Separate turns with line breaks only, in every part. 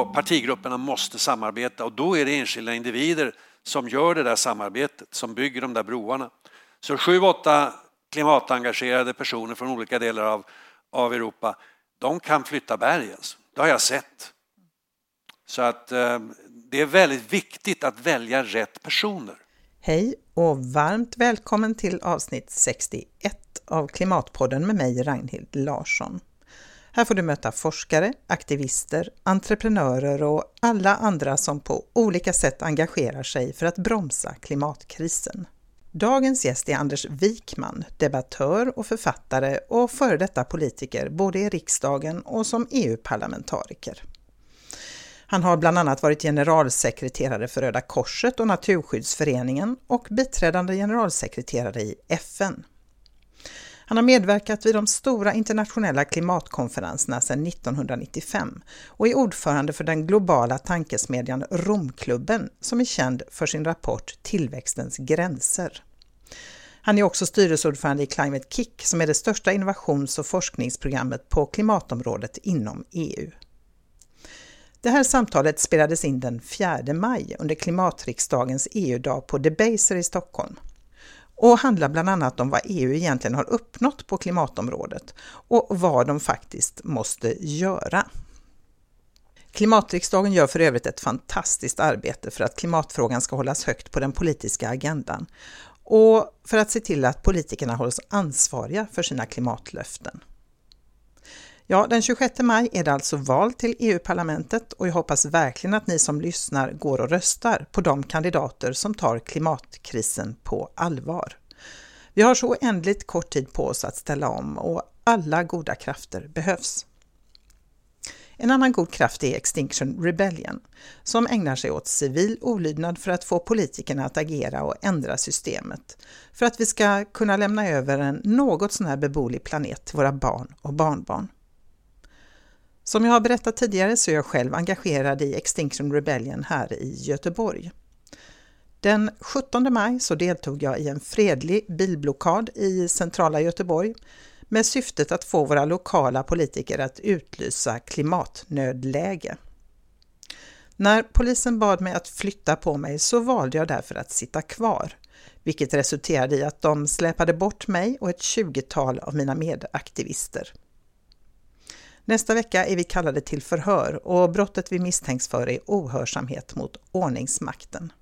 och partigrupperna måste samarbeta och då är det enskilda individer som gör det där samarbetet, som bygger de där broarna. Så sju, åtta klimatengagerade personer från olika delar av, av Europa, de kan flytta berg. Alltså. Det har jag sett. Så att eh, det är väldigt viktigt att välja rätt personer.
Hej och varmt välkommen till avsnitt 61 av Klimatpodden med mig Ragnhild Larsson. Här får du möta forskare, aktivister, entreprenörer och alla andra som på olika sätt engagerar sig för att bromsa klimatkrisen. Dagens gäst är Anders Wikman, debattör och författare och före detta politiker både i riksdagen och som EU-parlamentariker. Han har bland annat varit generalsekreterare för Röda Korset och Naturskyddsföreningen och biträdande generalsekreterare i FN. Han har medverkat vid de stora internationella klimatkonferenserna sedan 1995 och är ordförande för den globala tankesmedjan Romklubben som är känd för sin rapport Tillväxtens gränser. Han är också styrelseordförande i Climate Kick som är det största innovations och forskningsprogrammet på klimatområdet inom EU. Det här samtalet spelades in den 4 maj under klimatriksdagens EU-dag på Debaser i Stockholm och handlar bland annat om vad EU egentligen har uppnått på klimatområdet och vad de faktiskt måste göra. Klimatriksdagen gör för övrigt ett fantastiskt arbete för att klimatfrågan ska hållas högt på den politiska agendan och för att se till att politikerna hålls ansvariga för sina klimatlöften. Ja, den 26 maj är det alltså val till EU-parlamentet och jag hoppas verkligen att ni som lyssnar går och röstar på de kandidater som tar klimatkrisen på allvar. Vi har så oändligt kort tid på oss att ställa om och alla goda krafter behövs. En annan god kraft är Extinction Rebellion, som ägnar sig åt civil olydnad för att få politikerna att agera och ändra systemet, för att vi ska kunna lämna över en något sån här beboelig planet till våra barn och barnbarn. Som jag har berättat tidigare så är jag själv engagerad i Extinction Rebellion här i Göteborg. Den 17 maj så deltog jag i en fredlig bilblockad i centrala Göteborg med syftet att få våra lokala politiker att utlysa klimatnödläge. När polisen bad mig att flytta på mig så valde jag därför att sitta kvar, vilket resulterade i att de släpade bort mig och ett 20-tal av mina medaktivister. Nästa vecka är vi kallade till förhör och brottet vi misstänks för är ohörsamhet mot ordningsmakten.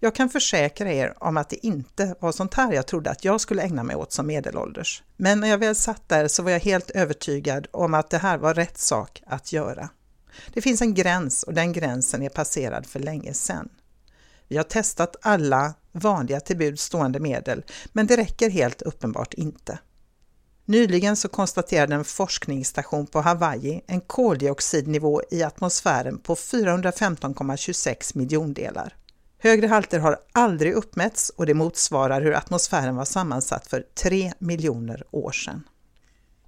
Jag kan försäkra er om att det inte var sånt här jag trodde att jag skulle ägna mig åt som medelålders. Men när jag väl satt där så var jag helt övertygad om att det här var rätt sak att göra. Det finns en gräns och den gränsen är passerad för länge sedan. Vi har testat alla vanliga till stående medel, men det räcker helt uppenbart inte. Nyligen så konstaterade en forskningsstation på Hawaii en koldioxidnivå i atmosfären på 415,26 miljondelar. Högre halter har aldrig uppmätts och det motsvarar hur atmosfären var sammansatt för 3 miljoner år sedan.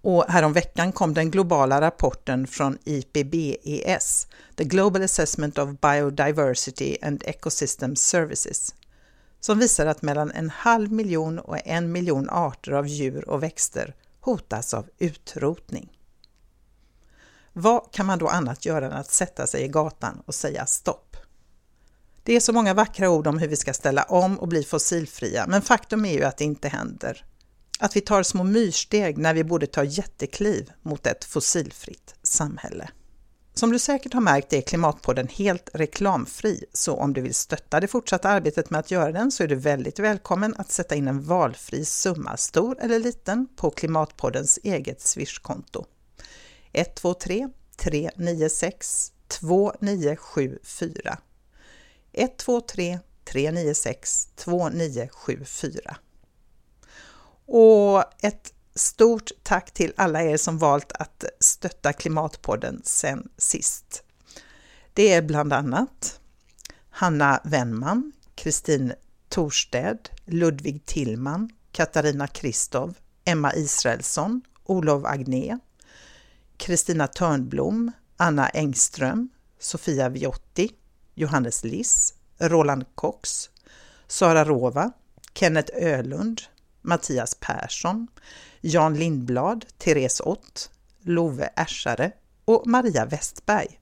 Och häromveckan kom den globala rapporten från IPBES, The Global Assessment of Biodiversity and Ecosystem Services, som visar att mellan en halv miljon och en miljon arter av djur och växter hotas av utrotning. Vad kan man då annat göra än att sätta sig i gatan och säga stopp? Det är så många vackra ord om hur vi ska ställa om och bli fossilfria, men faktum är ju att det inte händer. Att vi tar små myrsteg när vi borde ta jättekliv mot ett fossilfritt samhälle. Som du säkert har märkt är Klimatpodden helt reklamfri, så om du vill stötta det fortsatta arbetet med att göra den så är du väldigt välkommen att sätta in en valfri summa, stor eller liten, på Klimatpoddens eget Swish-konto. 123 396 2974 123 396 2974 och ett Stort tack till alla er som valt att stötta Klimatpodden sen sist. Det är bland annat Hanna Wennman, Kristin Torsted, Ludvig Tillman, Katarina Kristov, Emma Israelsson, Olof Agné, Kristina Törnblom, Anna Engström, Sofia Viotti, Johannes Liss, Roland Cox, Sara Rova, Kenneth Ölund, Mattias Persson, Jan Lindblad, Therese Ott, Love Ersare och Maria Westberg.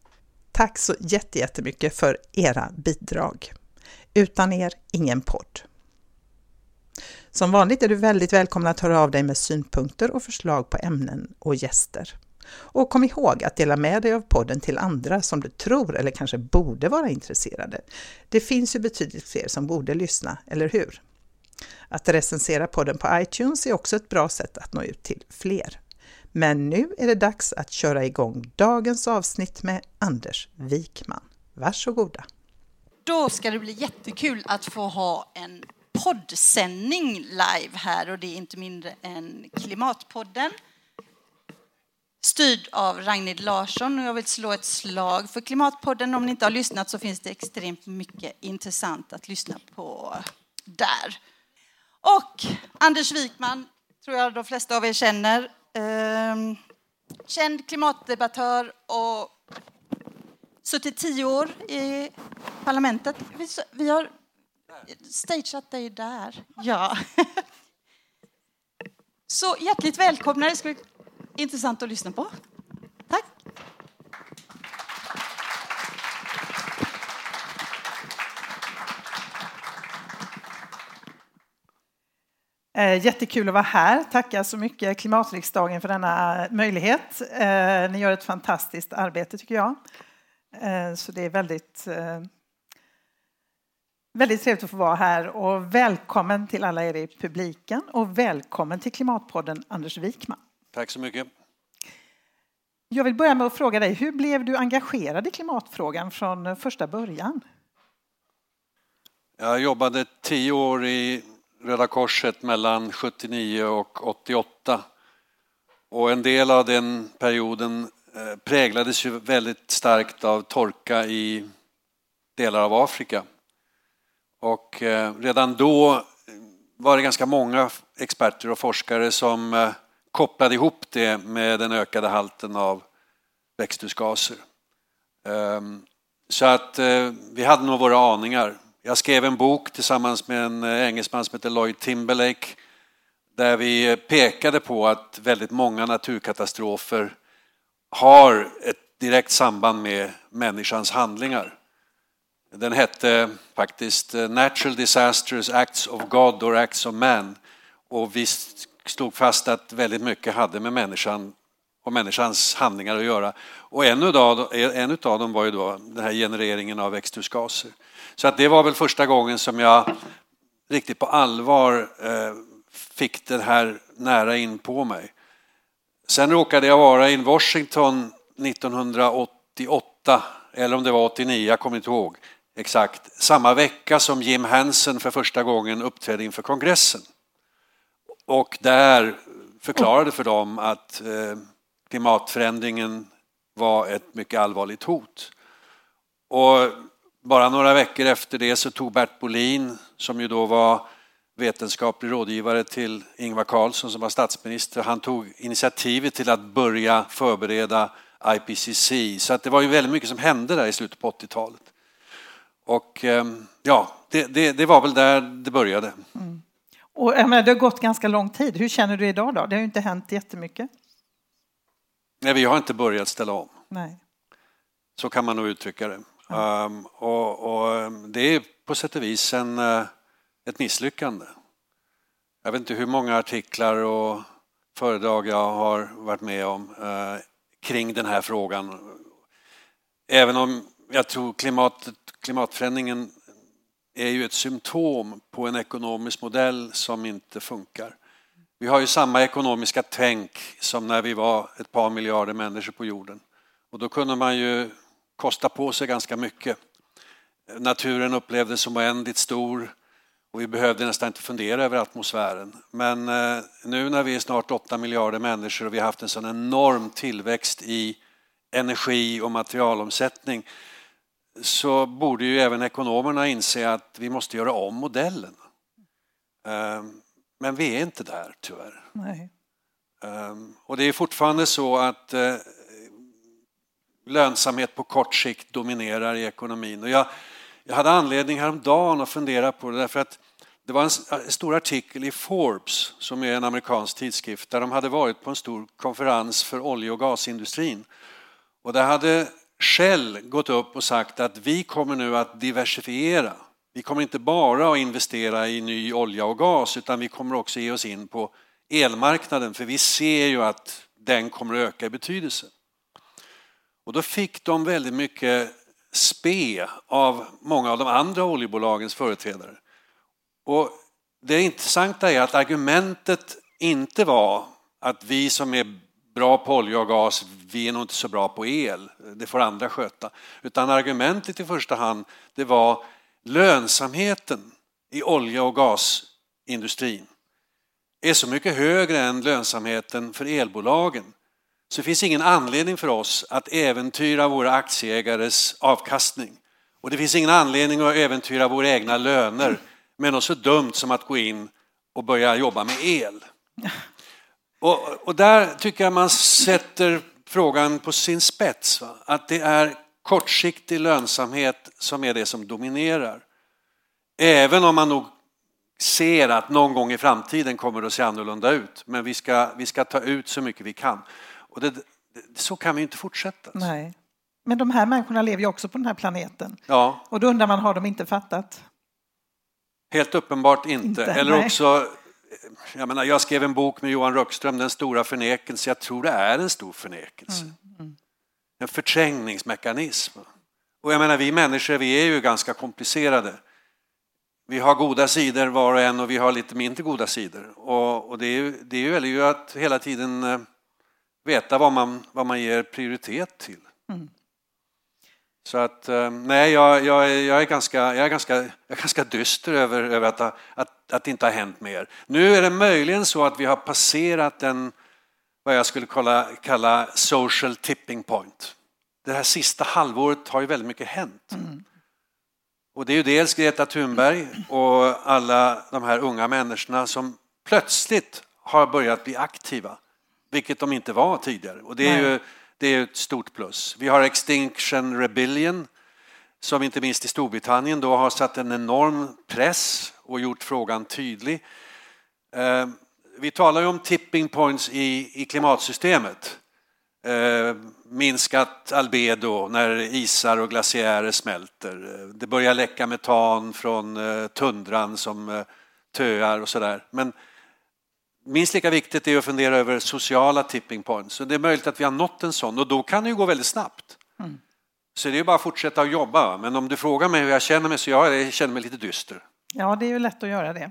Tack så jättemycket för era bidrag. Utan er, ingen podd. Som vanligt är du väldigt välkommen att höra av dig med synpunkter och förslag på ämnen och gäster. Och kom ihåg att dela med dig av podden till andra som du tror eller kanske borde vara intresserade. Det finns ju betydligt fler som borde lyssna, eller hur? Att recensera podden på iTunes är också ett bra sätt att nå ut till fler. Men nu är det dags att köra igång dagens avsnitt med Anders Wikman. Varsågoda!
Då ska det bli jättekul att få ha en poddsändning live här och det är inte mindre än Klimatpodden styrd av Ragnhild Larsson och jag vill slå ett slag för Klimatpodden. Om ni inte har lyssnat så finns det extremt mycket intressant att lyssna på där. Och Anders Wikman tror jag de flesta av er känner. Ehm, känd klimatdebattör och suttit tio år i parlamentet. Vi har stageat dig där. Ja. Så hjärtligt välkomna. Det ska bli intressant att lyssna på. Tack.
Eh, jättekul att vara här. Tackar så mycket Klimatriksdagen för denna möjlighet. Eh, ni gör ett fantastiskt arbete tycker jag. Eh, så det är väldigt, väldigt trevligt att få vara här och välkommen till alla er i publiken och välkommen till Klimatpodden Anders Wikman.
Tack så mycket.
Jag vill börja med att fråga dig, hur blev du engagerad i klimatfrågan från första början?
Jag jobbade tio år i Röda Korset mellan 79 och 88. Och en del av den perioden eh, präglades ju väldigt starkt av torka i delar av Afrika. Och eh, redan då eh, var det ganska många experter och forskare som kopplade ihop det med den ökade halten av växthusgaser. Ehm, så att vi hade nog våra aningar. Jag skrev en bok tillsammans med en eh, engelsman som heter Lloyd Timberlake där vi eh, pekade på att väldigt många naturkatastrofer har ett direkt samband med människans handlingar. Den hette faktiskt eh, Natural Disasters Acts of God or Acts of Man och vi slog fast att väldigt mycket hade med människan och människans handlingar att göra. Och en av, en av dem var ju då den här genereringen av växthusgaser. Så att det var väl första gången som jag riktigt på allvar eh, fick det här nära in på mig. Sen råkade jag vara i Washington 1988, eller om det var 89, jag kommer inte ihåg exakt, samma vecka som Jim Hansen för första gången uppträdde inför kongressen. Och där förklarade för dem att eh, klimatförändringen var ett mycket allvarligt hot. Och bara några veckor efter det så tog Bert Bolin, som ju då var vetenskaplig rådgivare till Ingvar Carlsson som var statsminister, han tog initiativet till att börja förbereda IPCC. Så att det var ju väldigt mycket som hände där i slutet på 80-talet. Och ehm, ja, det, det, det, var väl där det började. Mm.
Och jag menar, det har gått ganska lång tid. Hur känner du idag då? Det har ju inte hänt jättemycket.
Nej, vi har inte börjat ställa om.
Nej.
Så kan man nog uttrycka det. Um, och, och, ehm, det är på sätt och vis en, eh, ett misslyckande. Jag vet inte hur många artiklar och föredrag jag har varit med om uh, kring den här frågan. Även om jag tror klimatet, klimatförändringen är ju ett symptom på en ekonomisk modell som inte funkar. Vi har ju samma ekonomiska tänk som när vi var ett par miljarder människor på jorden. Och då kunde man ju kosta på sig ganska mycket. Naturen upplevdes som oändligt stor och vi behövde nästan inte fundera över atmosfären. Men eh, nu när vi är snart 8 miljarder människor och vi har haft en sån enorm tillväxt i energi och materialomsättning så borde ju även ekonomerna inse att vi måste göra om modellen. Ehm, men vi är inte där tyvärr.
Nej.
Ehm, och det är fortfarande så att eh, lönsamhet på kort sikt dominerar i ekonomin. Och jag, jag hade anledning häromdagen att fundera på det därför att det var en eh, stor artikel i Forbes, som är en amerikansk tidskrift, där de hade varit på en stor konferens för olje och gasindustrin. Och där hade Shell gått upp och sagt att vi kommer nu att diversifiera. Vi kommer inte bara att investera i ny olja och gas utan vi kommer också ge oss in på elmarknaden för vi ser ju att den kommer att öka i betydelse. Och då fick de väldigt mycket spe av många av de andra oljebolagens företrädare. Och det intressanta är att argumentet inte var att vi som är bra på olja och gas, vi är nog inte så bra på el, det får andra sköta. Utan argumentet i första hand, det var lönsamheten i olja och gasindustrin är så mycket högre än lönsamheten för elbolagen. Så det finns ingen anledning för oss att äventyra våra aktieägares avkastning. Och det finns ingen anledning att äventyra våra egna löner med något så dumt som att gå in och börja jobba med el. Och, och där tycker jag man sätter frågan på sin spets. Va? Att det är kortsiktig lönsamhet som är det som dominerar. Även om man nog ser att någon gång i framtiden kommer det att se annorlunda ut. Men vi ska, vi ska ta ut så mycket vi kan. Och det, så kan vi inte fortsätta.
Nej. Men de här människorna lever ju också på den här planeten.
Ja.
Och då undrar man, har de inte fattat?
Helt uppenbart inte.
Inte,
Eller
nej.
också, jag, menar, jag skrev en bok med Johan Röckström, Den stora förnekelse. Jag tror det är en stor förnekelse.
Mm,
En förträngningsmekanism. Och jag menar, vi människor, vi är ju ganska komplicerade. Vi har goda sidor var och en och vi har lite mindre goda sidor. Och, och det, är ju, det gäller ju att hela tiden eh, veta vad man, vad man ger prioritet till.
Mm.
Så att, eh, nej, jag, jag, är- jag, är ganska, jag, är ganska, jag är ganska dyster över, över att, att, att det inte har hänt mer. Nu är det möjligen så att vi har passerat en, vad jag skulle kalla, kalla social tipping point. Det här sista halvåret har ju väldigt mycket hänt. Och det är ju dels Greta Thunberg och alla de här unga människorna som plötsligt har börjat bli aktiva, vilket de inte var tidigare. Och det är ju det är ett stort plus. Vi har Extinction Rebellion som inte minst i Storbritannien då har satt en enorm press och gjort frågan tydlig. Eh, Vi talar ju om tipping points i, i klimatsystemet. Eh, minskat albedo när isar och glaciärer smälter. Det börjar läcka metan från eh, tundran som töar och sådär. Men minst lika viktigt är att fundera över sociala tipping points. Så det är möjligt att vi har nått en sån och då kan det ju gå väldigt snabbt. Så det är bara att fortsätta att jobba. Men om du frågar mig hur jag känner mig så jag känner mig lite dyster.
Ja, det är ju lätt att göra det.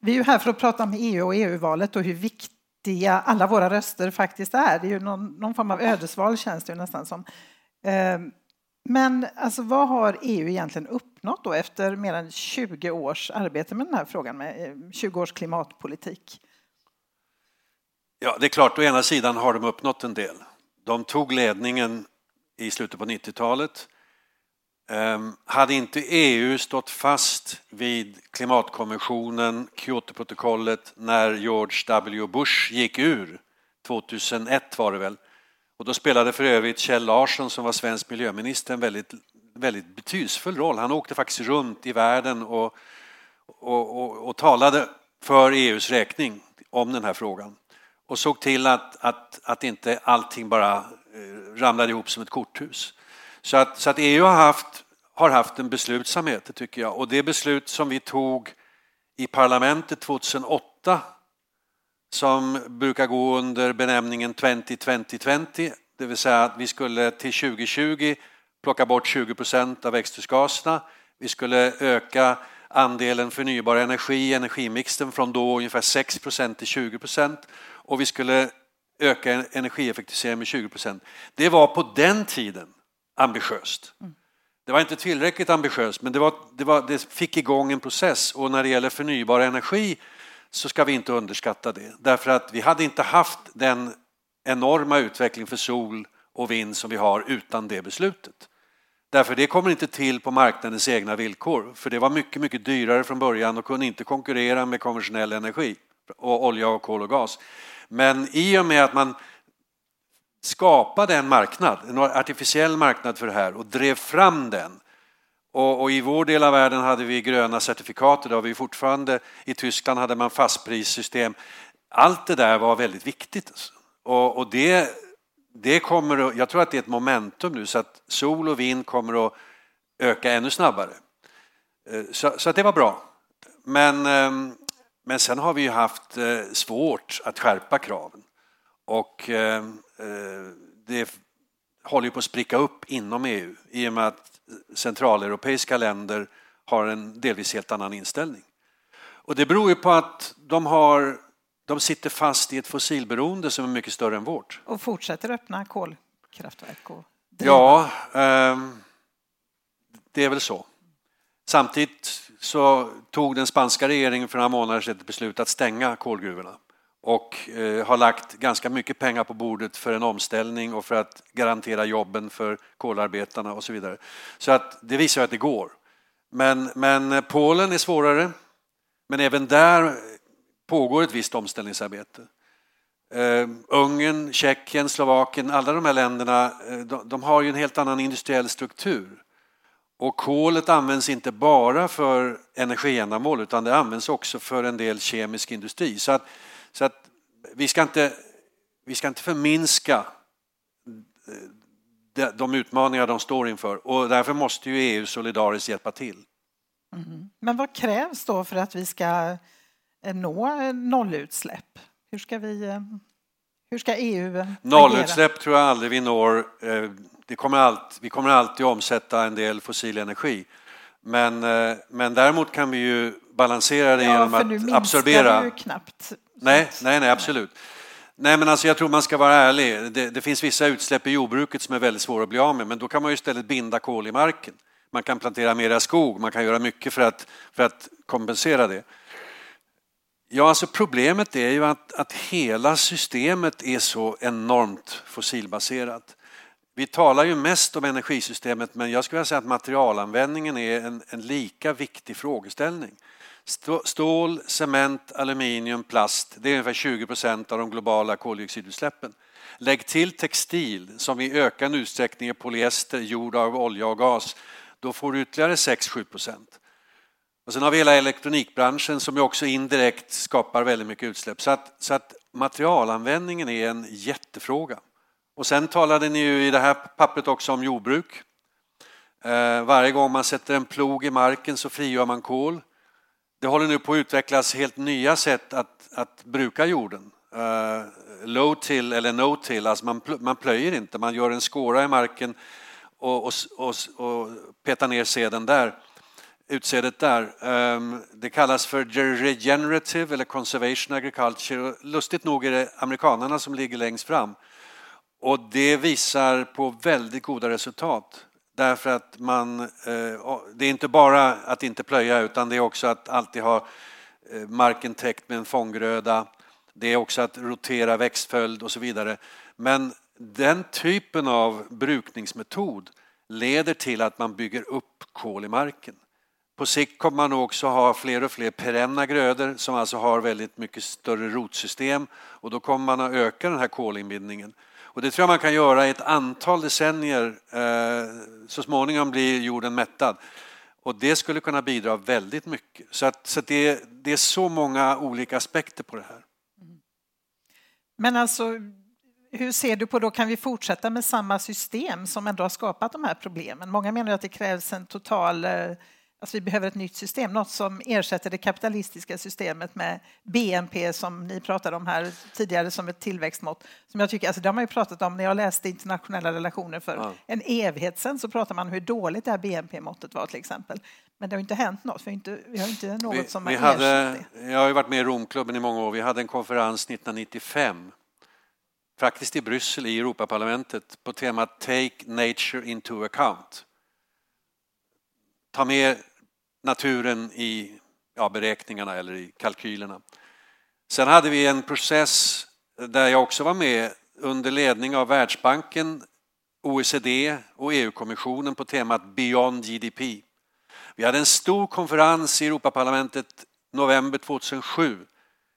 Vi är ju här för att prata om EU och EU-valet och hur viktiga alla våra röster faktiskt är. Det är ju någon, någon form av ödesval känns det ju nästan som. Eh, Men alltså, vad har EU egentligen uppnått då efter mer än 20 års arbete med den här frågan, med eh, 20 års klimatpolitik?
Ja, det är klart, å ena sidan har de uppnått en del. De tog ledningen i slutet på 90-talet. Ehm, hade inte EU stått fast vid klimatkonventionen, Kyotoprotokollet, när George W Bush gick ur, 2001 var det väl, och då spelade för övrigt Kjell Larsson som var svensk miljöminister en väldigt, väldigt betydelsefull roll. Han åkte faktiskt runt i världen och, och, och, och talade för EUs räkning om den här frågan och såg till att, att, att inte allting bara eh, ramlade ihop som ett korthus. Så att, så att EU har haft, har haft en beslutsamhet, det tycker jag. Och det beslut som vi tog i parlamentet 2008 som brukar gå under benämningen 20-20-20, det vill säga att vi skulle till 2020 plocka bort 20 procent av växthusgaserna. Vi skulle öka andelen förnybar energi i energimixen från då ungefär 6 procent till 20 procent och vi skulle öka energieffektiviseringen med 20 procent. Det var på den tiden ambitiöst. Det var inte tillräckligt ambitiöst, men det, var, det, var, det fick igång en process. Och när det gäller förnybar energi så ska vi inte underskatta det. Därför att vi hade inte haft den enorma utveckling för sol och vind som vi har utan det beslutet. Därför det kommer inte till på marknadens egna villkor. För det var mycket, mycket dyrare från början och kunde inte konkurrera med konventionell energi och olja och kol och gas. Men i och med att man skapade en marknad, en artificiell marknad för det här och drev fram den. Och, och i vår del av världen hade vi gröna certifikat, det har vi fortfarande. I Tyskland hade man fastprissystem. Allt det där var väldigt viktigt. Och, och det, det kommer att, jag tror att det är ett momentum nu så att sol och vind kommer att öka ännu snabbare. Eh, så, så att det var bra. Men, ehm, men sen har vi ju haft eh, svårt att skärpa kraven. Och ehm, eh, det håller ju på att spricka upp inom EU i och med att centraleuropeiska länder har en delvis helt annan inställning. Och det beror ju på att de, har, de sitter fast i ett fossilberoende som är mycket större än vårt.
Och fortsätter öppna kolkraftverk? Och
ja, eh, det är väl så. Samtidigt så tog den spanska regeringen för några månader sedan ett beslut att stänga kolgruvorna och eh, har lagt ganska mycket pengar på bordet för en omställning och för att garantera jobben för kolarbetarna och så vidare. Så att det visar att det går. Men, men Polen är svårare. Men även där pågår ett visst omställningsarbete. Uh, Ungern, Tjeckien, Slovakien, alla de här länderna eh, de, de, har ju en helt annan industriell struktur. Och kolet används inte bara för energiändamål utan det används också för en del kemisk industri. Så att, så att vi, ska inte, vi ska inte förminska eh, de, utmaningar de står inför och därför måste ju EU solidariskt hjälpa till.
Mm. Men vad krävs då för att vi ska eh, nå nollutsläpp? Hur ska, vi, eh, hur ska EU
Nollutsläpp agera? tror jag aldrig vi når. Eh, det kommer allt, vi kommer alltid omsätta en del fossil energi. Men, men däremot kan vi ju balansera det ja, genom att absorbera.
Ju knappt.
Nej, nej, nej, absolut. Nej, men alltså jag tror man ska vara ärlig. Det, det, finns vissa utsläpp i jordbruket som är väldigt svåra att bli av med, men då kan man ju istället binda kol i marken. Man kan plantera mera skog, man kan göra mycket för att, för att kompensera det. Ja, alltså problemet är ju att, att hela systemet är så enormt fossilbaserat. Vi talar ju mest om energisystemet, men jag skulle vilja säga att materialanvändningen är en, en lika viktig frågeställning. Stål, cement, aluminium, plast, det är ungefär 20 procent av de globala koldioxidutsläppen. Lägg till textil som i ökande utsträckning är polyester gjord av olja och gas, då får du ytterligare 6-7 procent. Och sen har vi hela elektronikbranschen som ju också indirekt skapar väldigt mycket utsläpp. Så att, så att materialanvändningen är en jättefråga. Och sen talade ni ju i det här pappret också om jordbruk. Eh, varje gång man sätter en plog i marken så frigör man kol. Det håller nu på att utvecklas helt nya sätt att, att bruka jorden. Uh, low till eller no till, alltså man, man plöjer inte, man gör en skåra i marken och, och, och, och petar ner seden där, utsädet där. Ehm, det kallas för regenerative eller conservation agriculture. Lustigt nog är det amerikanerna som ligger längst fram. Och det visar på väldigt goda resultat. Därför att man, eh, det är inte bara att inte plöja utan det är också att alltid ha eh, marken täckt med en fånggröda. Det är också att rotera växtföljd och så vidare. Men den typen av brukningsmetod leder till att man bygger upp kol i marken. På sikt kommer man också ha fler och fler perenna grödor som alltså har väldigt mycket större rotsystem och då kommer man att öka den här kolinbindningen. Och det tror jag man kan göra i ett antal decennier. Eh, så småningom blir jorden mättad. Och det skulle kunna bidra väldigt mycket. Så, att, så att det, det, är så många olika aspekter på det här. Mm.
Men alltså, hur ser du på då, kan vi fortsätta med samma system som ändå har skapat de här problemen? Många menar att det krävs en total eh, Alltså vi behöver ett nytt system, något som ersätter det kapitalistiska systemet med BNP som ni pratade om här tidigare som ett tillväxtmått. Som jag tycker, alltså det har man ju pratat om när jag läste internationella relationer för ja. en evighet sedan så pratade man om hur dåligt det här BNP-måttet var till exempel. Men det har inte hänt något, vi har inte, vi har inte något vi, som
vi har hade, det. Jag har ju varit med i Romklubben i många år, vi hade en konferens 1995 faktiskt i Bryssel i Europaparlamentet på temat Take Nature into account. Ta med naturen i ja, beräkningarna eller i kalkylerna. Sen hade vi en process där jag också var med under ledning av Världsbanken, OECD och EU-kommissionen på temat Beyond GDP. Vi hade en stor konferens i Europaparlamentet november 2007.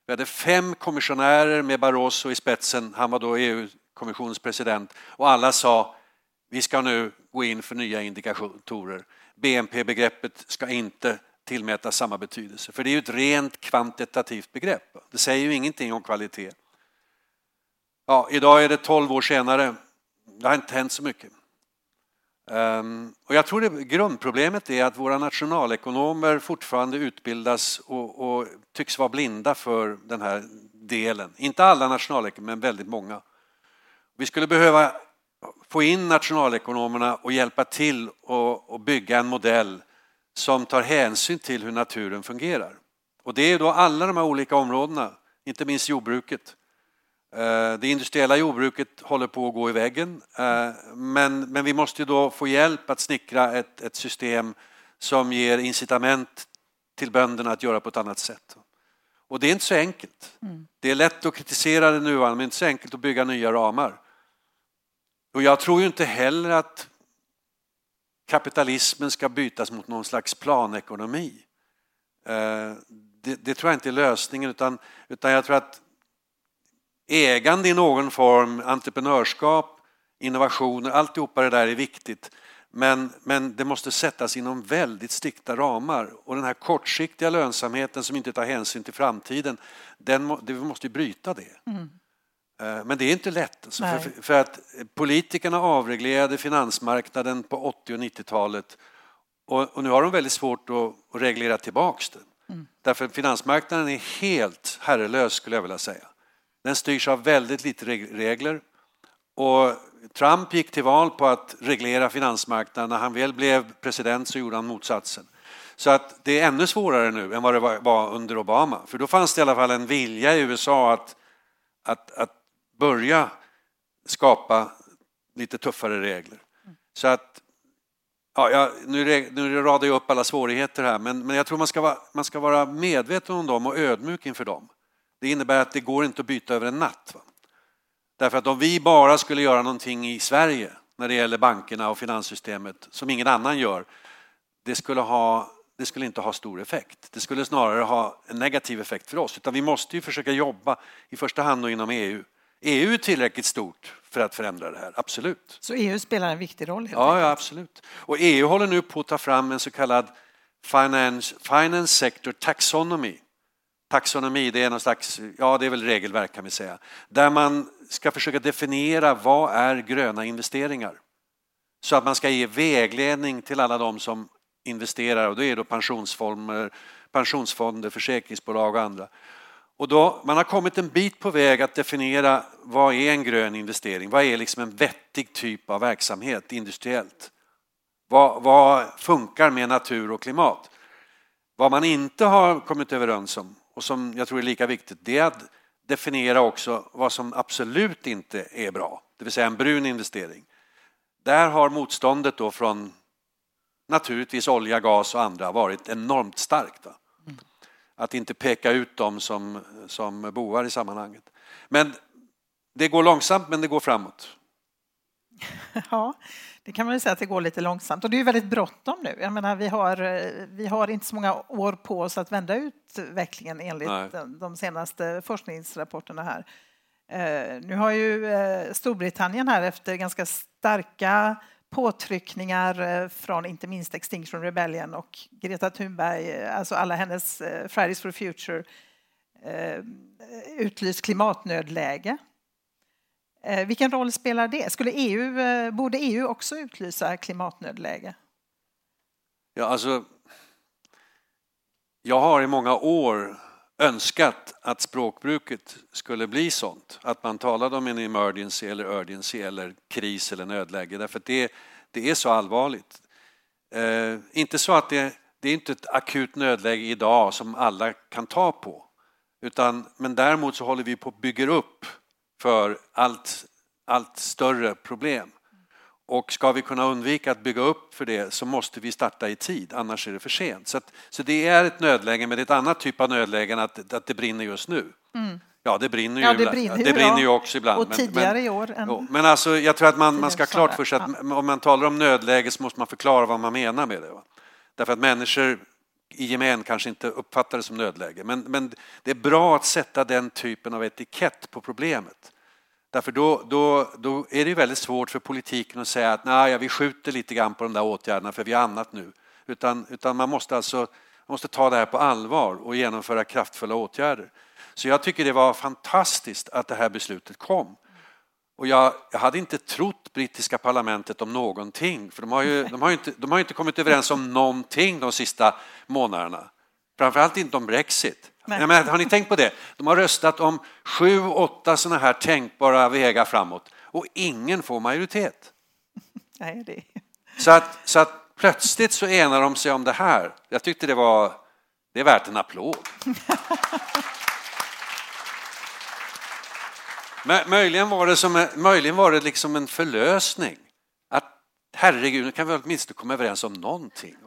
Vi hade fem kommissionärer med Barroso i spetsen, han var då EU-kommissionens president, och alla sa vi ska nu gå in för nya indikatorer. BNP-begreppet ska inte tillmätas samma betydelse. För det är ju ett rent kvantitativt begrepp. Det säger ju ingenting om kvalitet. Ja, idag är det 12 år senare det har inte hänt så mycket. Ehm, och jag tror det grundproblemet är att våra nationalekonomer fortfarande utbildas och, och, tycks vara blinda för den här delen. Inte alla nationalekonomer, men väldigt många. Vi skulle behöva få in nationalekonomerna och hjälpa till och, bygga en modell som tar hänsyn till hur naturen fungerar. Och det är då alla de här olika områdena, inte minst jordbruket. Eh, det industriella jordbruket håller på att gå i väggen eh, men, men vi måste då få hjälp att snickra ett, ett system som ger incitament till bönderna att göra på ett annat sätt. Och det är inte så enkelt. Mm. Det är lätt att kritisera det nuvarande men inte så enkelt att bygga nya ramar. Och jag tror ju inte heller att kapitalismen ska bytas mot någon slags planekonomi. Eh, det, det tror jag inte är lösningen utan, utan jag tror att ägande i någon form, entreprenörskap, innovationer, alltihopa det där är viktigt. Men, men det måste sättas inom väldigt strikta ramar och den här kortsiktiga lönsamheten som inte tar hänsyn till framtiden, den, vi måste bryta det. Mm. Eh, men det är inte lätt. Alltså för, för, att politikerna avreglerade finansmarknaden på 80 och 90-talet och, och, nu har de väldigt svårt att, att reglera tillbaks den. Mm. Därför finansmarknaden är helt herrelös skulle jag vilja säga. Den styrs av väldigt lite regler och Trump gick till val på att reglera finansmarknaden. När han väl blev president så gjorde han motsatsen. Så att det är ännu svårare nu än vad det var under Obama. För då fanns det i alla fall en vilja i USA att, att, att börja skapa lite tuffare regler. Så att, ja, jag, nu, nu radar jag upp alla svårigheter här, men, men jag tror man ska, vara, man ska vara medveten om dem och ödmjuk inför dem. Det innebär att det går inte att byta över en natt. Va? Därför att om vi bara skulle göra någonting i Sverige när det gäller bankerna och finanssystemet som ingen annan gör, det skulle, ha, det skulle inte ha stor effekt. Det skulle snarare ha en negativ effekt för oss. Utan vi måste ju försöka jobba i första hand inom EU. EU är tillräckligt stort för att förändra det här, absolut.
Så EU spelar en viktig roll?
Ja, ja, absolut. Och EU håller nu på att ta fram en så kallad finance, finance sector taxonomy taxonomi, det är någon slags, ja det är väl regelverk kan vi säga, där man ska försöka definiera vad är gröna investeringar. Så att man ska ge vägledning till alla de som investerar och det är då pensionsfonder, pensionsfonder, försäkringsbolag och andra. Och då, man har kommit en bit på väg att definiera vad är en grön investering? Vad är liksom en vettig typ av verksamhet industriellt? Vad, vad funkar med natur och klimat? Vad man inte har kommit överens om och som jag tror är lika viktigt, det är att definiera också vad som absolut inte är bra, det vill säga en brun investering. Där har motståndet då från naturligtvis olja, gas och andra varit enormt starkt. Va? Att inte peka ut dem som, som bovar i sammanhanget. Men det går långsamt, men det går framåt.
Ja, det kan man ju säga att det går lite långsamt och det är väldigt bråttom nu. Jag menar, vi har, vi har inte så många år på oss att vända utvecklingen enligt Nej. de senaste forskningsrapporterna här. Eh, nu har ju eh, Storbritannien här efter ganska starka påtryckningar eh, från inte minst Extinction Rebellion och Greta Thunberg, eh, alltså alla hennes eh, Fridays for Future, utlyst klimatnödläge. Vilken roll spelar det? Skulle EU, borde EU också utlysa klimatnödläge?
Ja, alltså, jag har i många år önskat att språkbruket skulle bli sånt. Att man talade om en emergency eller urgency eller kris eller nödläge. Därför att det, det är så allvarligt. Eh, inte så att det, det är inte ett akut nödläge idag som alla kan ta på. Utan, men däremot så håller vi på att bygga upp för allt, allt större problem. Och ska vi kunna undvika att bygga upp för det så måste vi starta i tid, annars är det för sent. Så, att, så det är ett nödläge, men det är ett annat typ av nödläge än att, att det brinner just nu. Mm. Ja, det brinner ju,
ja, det brinner,
det brinner ju också ibland.
Och tidigare men, i år.
Än... Men alltså, jag tror att man, man ska ha klart för sig att ja. om man talar om nödläge så måste man förklara vad man menar med det. Va? Därför att människor i gemen kanske inte uppfattar det som nödläge. Men, men det är bra att sätta den typen av etikett på problemet. Därför då, då, då är det väldigt svårt för politiken att säga att nej, vi skjuter lite grann på de där åtgärderna för vi har annat nu. Utan, utan man måste alltså man måste ta det här på allvar och genomföra kraftfulla åtgärder. Så jag tycker det var fantastiskt att det här beslutet kom. Och jag, jag, hade inte trott brittiska parlamentet om någonting, för de har ju, de har inte, de har inte kommit överens om någonting de sista månaderna. Framförallt inte om Brexit. Nej. Men, har ni tänkt på det? De har röstat om sju, åtta sådana här tänkbara vägar framåt och ingen får majoritet.
Nej, det...
så, att, så att plötsligt så enar de sig om det här. Jag tyckte det var det är värt en applåd. möjligen var det, som, möjligen var det liksom en förlösning. Att herregud, nu kan vi åtminstone komma överens om någonting.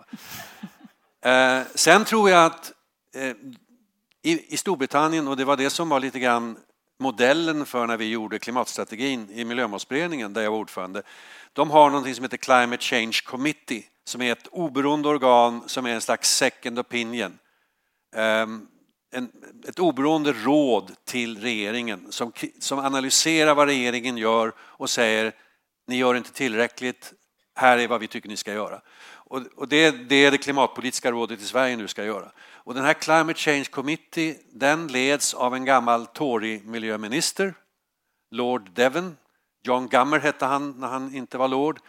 Eh, sen tror jag att eh, i, i Storbritannien, och det var det som var lite grann modellen för när vi gjorde klimatstrategin i miljömålsberedningen där jag var ordförande. De har något som heter Climate Change Committee som är ett oberoende organ som är en slags second opinion. Um, en, ett oberoende råd till regeringen som, som analyserar vad regeringen gör och säger ni gör inte tillräckligt, här är vad vi tycker ni ska göra. Och, och det, det är det klimatpolitiska rådet i Sverige nu ska göra. Och den här Climate Change Committee den leds av en gammal Tory-miljöminister, Lord Devon. John Gummer hette han när han inte var lord.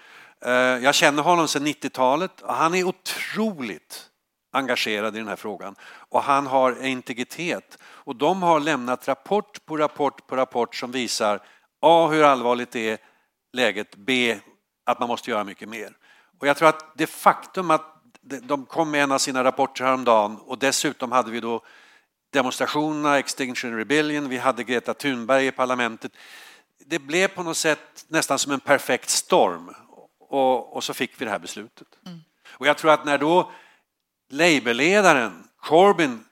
Eh, jag känner honom sedan 90-talet och han är otroligt engagerad i den här frågan och han har integritet. Och de har lämnat rapport på rapport på rapport som visar A. hur allvarligt det är läget, B. att man måste göra mycket mer. Och jag tror att det faktum att de kom med en av sina rapporter häromdagen och dessutom hade vi då demonstrationerna, Extinction Rebellion, vi hade Greta Thunberg i parlamentet. Det blev på något sätt nästan som en perfekt storm och, och så fick vi det här beslutet. Mm. Och jag tror att när då Labourledaren Corbyn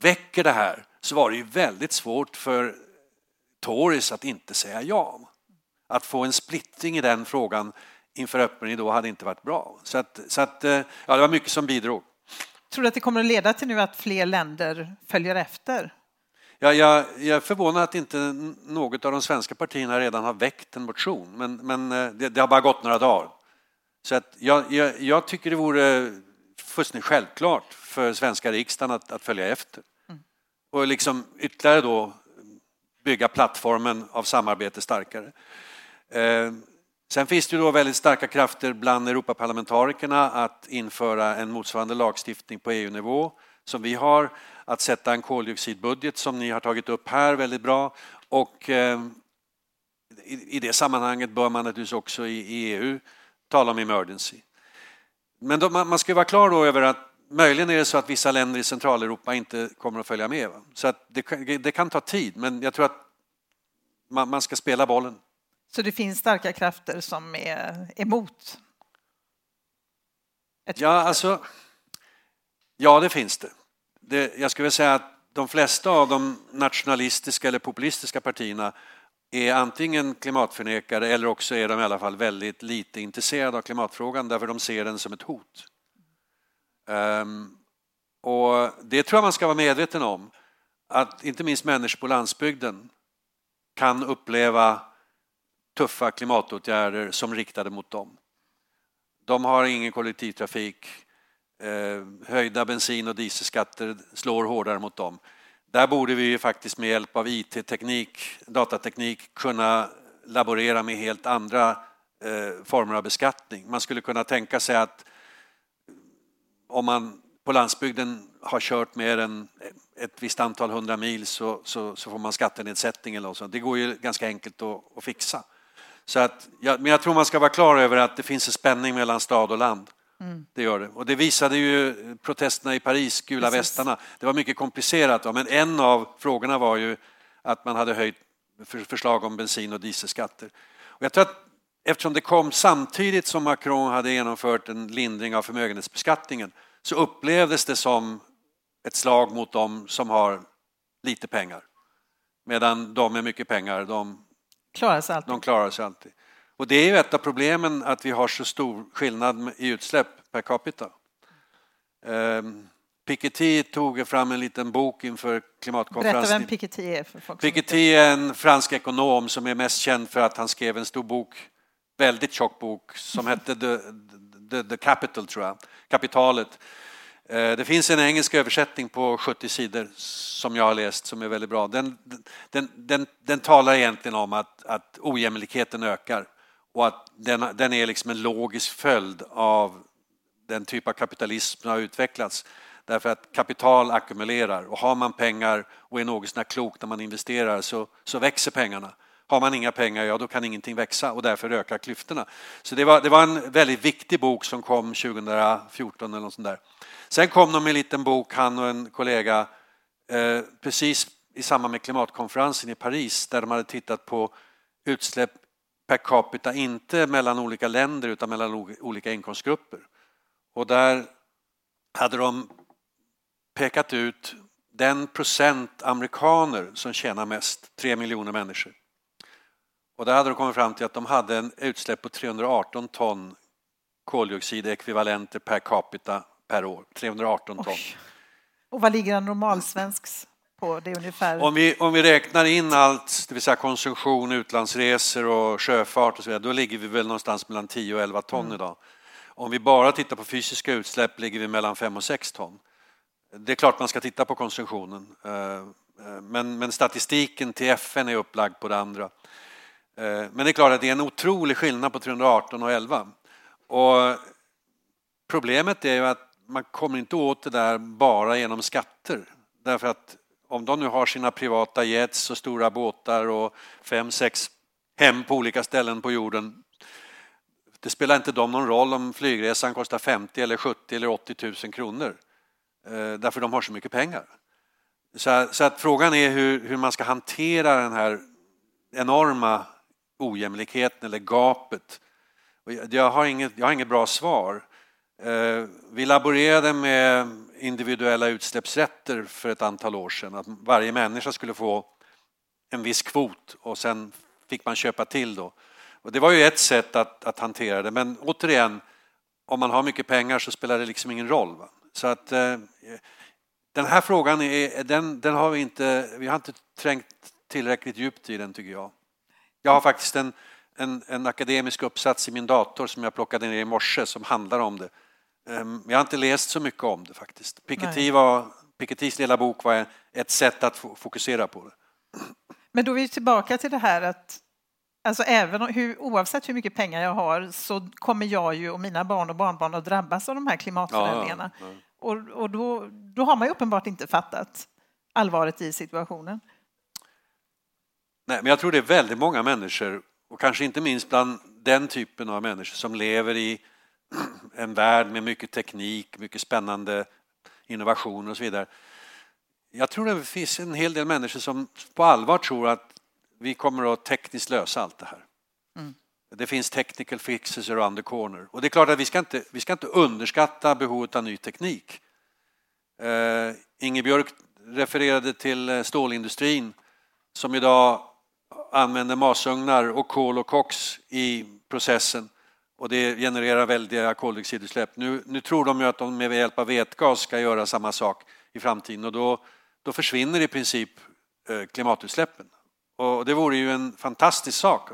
väcker det här så var det ju väldigt svårt för Tories att inte säga ja. Att få en splittring i den frågan inför öppen ridå hade inte varit bra. Så, att, så att, eh, ja, det var mycket som bidrog.
Tror du att det kommer att leda till nu att fler länder följer efter?
Ja, jag, jag är förvånad att inte något av de svenska partierna redan har väckt en motion, men, men eh, det, det har bara gått några dagar. Så att jag, jag, jag tycker det vore fullständigt självklart för svenska riksdagen att, att följa efter. Mm. Och liksom ytterligare då bygga plattformen av samarbete starkare. Eh, sen finns det då väldigt starka krafter bland Europaparlamentarikerna att införa en motsvarande lagstiftning på EU-nivå som vi har, att sätta en koldioxidbudget som ni har tagit upp här väldigt bra och eh, i, i det sammanhanget bör man naturligtvis också i, i EU tala om emergency. Men då, man, man ska vara klar då över att möjligen är det så att vissa länder i Centraleuropa inte kommer att följa med. Va? Så att det, det, kan ta tid, men jag tror att man, man, ska spela bollen.
Så det finns starka krafter som är emot?
ja, alltså, ja, det finns det. det. Jag skulle säga att de flesta av de nationalistiska eller populistiska partierna är antingen klimatförnekare eller också är de i alla fall väldigt lite intresserade av klimatfrågan därför de ser den som ett hot. Um, och det tror jag man ska vara medveten om, att inte minst människor på landsbygden kan uppleva tuffa klimatåtgärder som riktade mot dem. De har ingen kollektivtrafik, eh, höjda bensin och dieselskatter slår hårdare mot dem. Där borde vi faktiskt med hjälp av IT-teknik, datateknik kunna laborera med helt andra eh, former av beskattning. Man skulle kunna tänka sig att om man på landsbygden har kört mer än ett visst antal hundra mil så, så, så får man skattenedsättning eller något sånt. Det går ju ganska enkelt att, att fixa. Så att, ja, men jag tror man ska vara klar över att det finns en spänning mellan stad och land. Mm. Det gör det. Och det visade ju protesterna i Paris, gula Precis. västarna. Det var mycket komplicerat, men en av frågorna var ju att man hade höjt förslag om bensin och dieselskatter. Och jag tror att eftersom det kom samtidigt som Macron hade genomfört en lindring av förmögenhetsbeskattningen så upplevdes det som ett slag mot dem som har lite pengar. Medan de med mycket pengar, de
klarar sig alltid.
De klarar sig alltid. Och det är ju ett av problemen att vi har så stor skillnad i utsläpp per capita. Um, Piketty tog fram en liten bok inför klimatkonferensen.
Berätta vem Piketty är. För folk
Piketty är en fransk ekonom som är mest känd för att han skrev en stor bok, väldigt tjock bok, som hette The, The, The Capital, tror jag, Kapitalet. Eh, det finns en engelsk översättning på 70 sidor som jag har läst som är väldigt bra. Den, den, den, den talar egentligen om att, att ojämlikheten ökar och att den, den är liksom en logisk följd av den typ av kapitalism som har utvecklats. Därför att kapital ackumulerar och har man pengar och är något sånär klok när man investerar så, så växer pengarna. Har man inga pengar, ja då kan ingenting växa och därför ökar klyftorna. Så det var, det var en väldigt viktig bok som kom 2014 eller något sånt där. Sen kom de med en liten bok, han och en kollega, eh, precis i samband med klimatkonferensen i Paris där de hade tittat på utsläpp per capita, inte mellan olika länder utan mellan olika inkomstgrupper. Och där hade de pekat ut den procent amerikaner som tjänar mest, tre miljoner människor. Och där hade de kommit fram till att de hade en utsläpp på 318 ton koldioxidekvivalenter per capita per år. 318 ton. Oj.
Och vad ligger en normalsvensks på? Det ungefär...
om, vi, om vi räknar in allt, det vill säga konsumtion, utlandsresor och sjöfart och så vidare, då ligger vi väl någonstans mellan 10 och 11 ton mm. idag. Om vi bara tittar på fysiska utsläpp ligger vi mellan 5 och 6 ton. Det är klart man ska titta på konsumtionen, eh, eh, men, men statistiken till FN är upplagd på det andra. Eh, men det är klart att det är en otrolig skillnad på 318 och 11. Och problemet är ju att man kommer inte åt det där bara genom skatter. Därför att om de nu har sina privata jets och stora båtar och fem, sex hem på olika ställen på jorden. Det spelar inte dem någon roll om flygresan kostar 50 eller 70 eller 80 000 kronor. Eh, därför de har så mycket pengar. Så, så att frågan är hur, hur man ska hantera den här enorma ojämlikheten eller gapet. Jag har inget, jag har inget bra svar. Eh, vi laborerade med individuella utsläppsrätter för ett antal år sedan. Att varje människa skulle få en viss kvot och sen fick man köpa till då. Och det var ju ett sätt att, att hantera det, men återigen, om man har mycket pengar så spelar det liksom ingen roll. Va? Så att eh, den här frågan är, den, den har vi inte, vi har inte trängt tillräckligt djupt i den tycker jag. Jag har faktiskt en, en, en akademisk uppsats i min dator som jag plockade ner i morse som handlar om det. Ehm, jag har inte läst så mycket om det faktiskt. Piketty var, Pikettys lilla bok var ett sätt att fokusera på det.
Men då är vi tillbaka till det här att alltså även hur, oavsett hur mycket pengar jag har så kommer jag ju och mina barn och barnbarn att drabbas av de här klimatförändringarna. Ja, ja, ja. Och, och då, då har man ju uppenbart inte fattat allvaret i situationen.
Nej, men jag tror det är väldigt många människor och kanske inte minst bland den typen av människor som lever i en värld med mycket teknik, mycket spännande innovationer och så vidare. Jag tror det finns en hel del människor som på allvar tror att vi kommer att tekniskt lösa allt det här. Mm. Det finns technical fixes around the corner. Och det är klart att vi ska inte, vi ska inte underskatta behovet av ny teknik. Uh, Inge Björk refererade till eh, stålindustrin som idag använder masugnar och kol och koks i processen och det genererar väldiga koldioxidutsläpp. Nu, nu tror de ju att de med hjälp av vätgas ska göra samma sak i framtiden och då, då försvinner i princip eh, klimatutsläppen. Och det vore ju en fantastisk sak.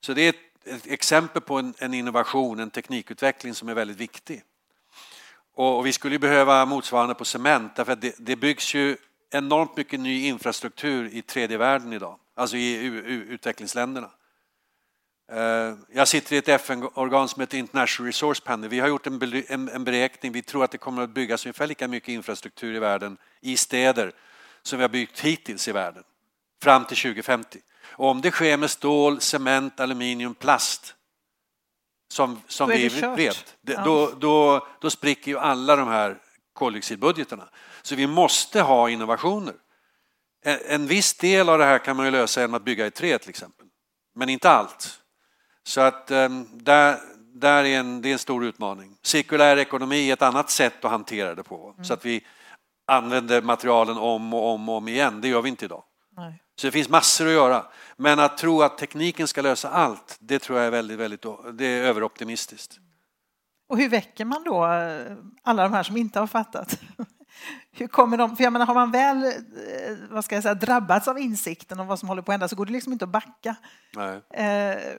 Så det är ett, ett exempel på en, en, innovation, en teknikutveckling som är väldigt viktig. Och, och vi skulle behöva motsvarande på cement därför att det, det byggs ju enormt mycket ny infrastruktur i tredje världen idag, alltså i utvecklingsländerna. Eh, jag sitter i ett FN-organ som heter International Resource Panel. Vi har gjort en beräkning. Vi tror att det kommer att byggas ungefär lika mycket infrastruktur i världen i städer som vi har byggt hittills i världen fram till 2050. Och om det sker med stål, cement, aluminium, plast som, som vi vet, ja. då, då, då spricker ju alla de här koldioxidbudgetarna. Så vi måste ha innovationer. En, en viss del av det här kan man ju lösa genom att bygga i trä till exempel, men inte allt. Så att ehm, där, där är en, det är en stor utmaning. Cirkulär ekonomi är ett annat sätt att hantera det på. Mm. Så att vi använder materialen om och om och om igen. Det gör vi inte idag. Nej. Så det finns massor att göra. Men att tro att tekniken ska lösa allt, det tror jag är väldigt, väldigt det är överoptimistiskt.
Och hur väcker man då eh, alla de här som inte har fattat? Hur kommer de, för jag menar, har man väl eh, vad ska jag säga, drabbats av insikten om vad som håller på att hända så går det liksom inte att backa. Nej. Eh,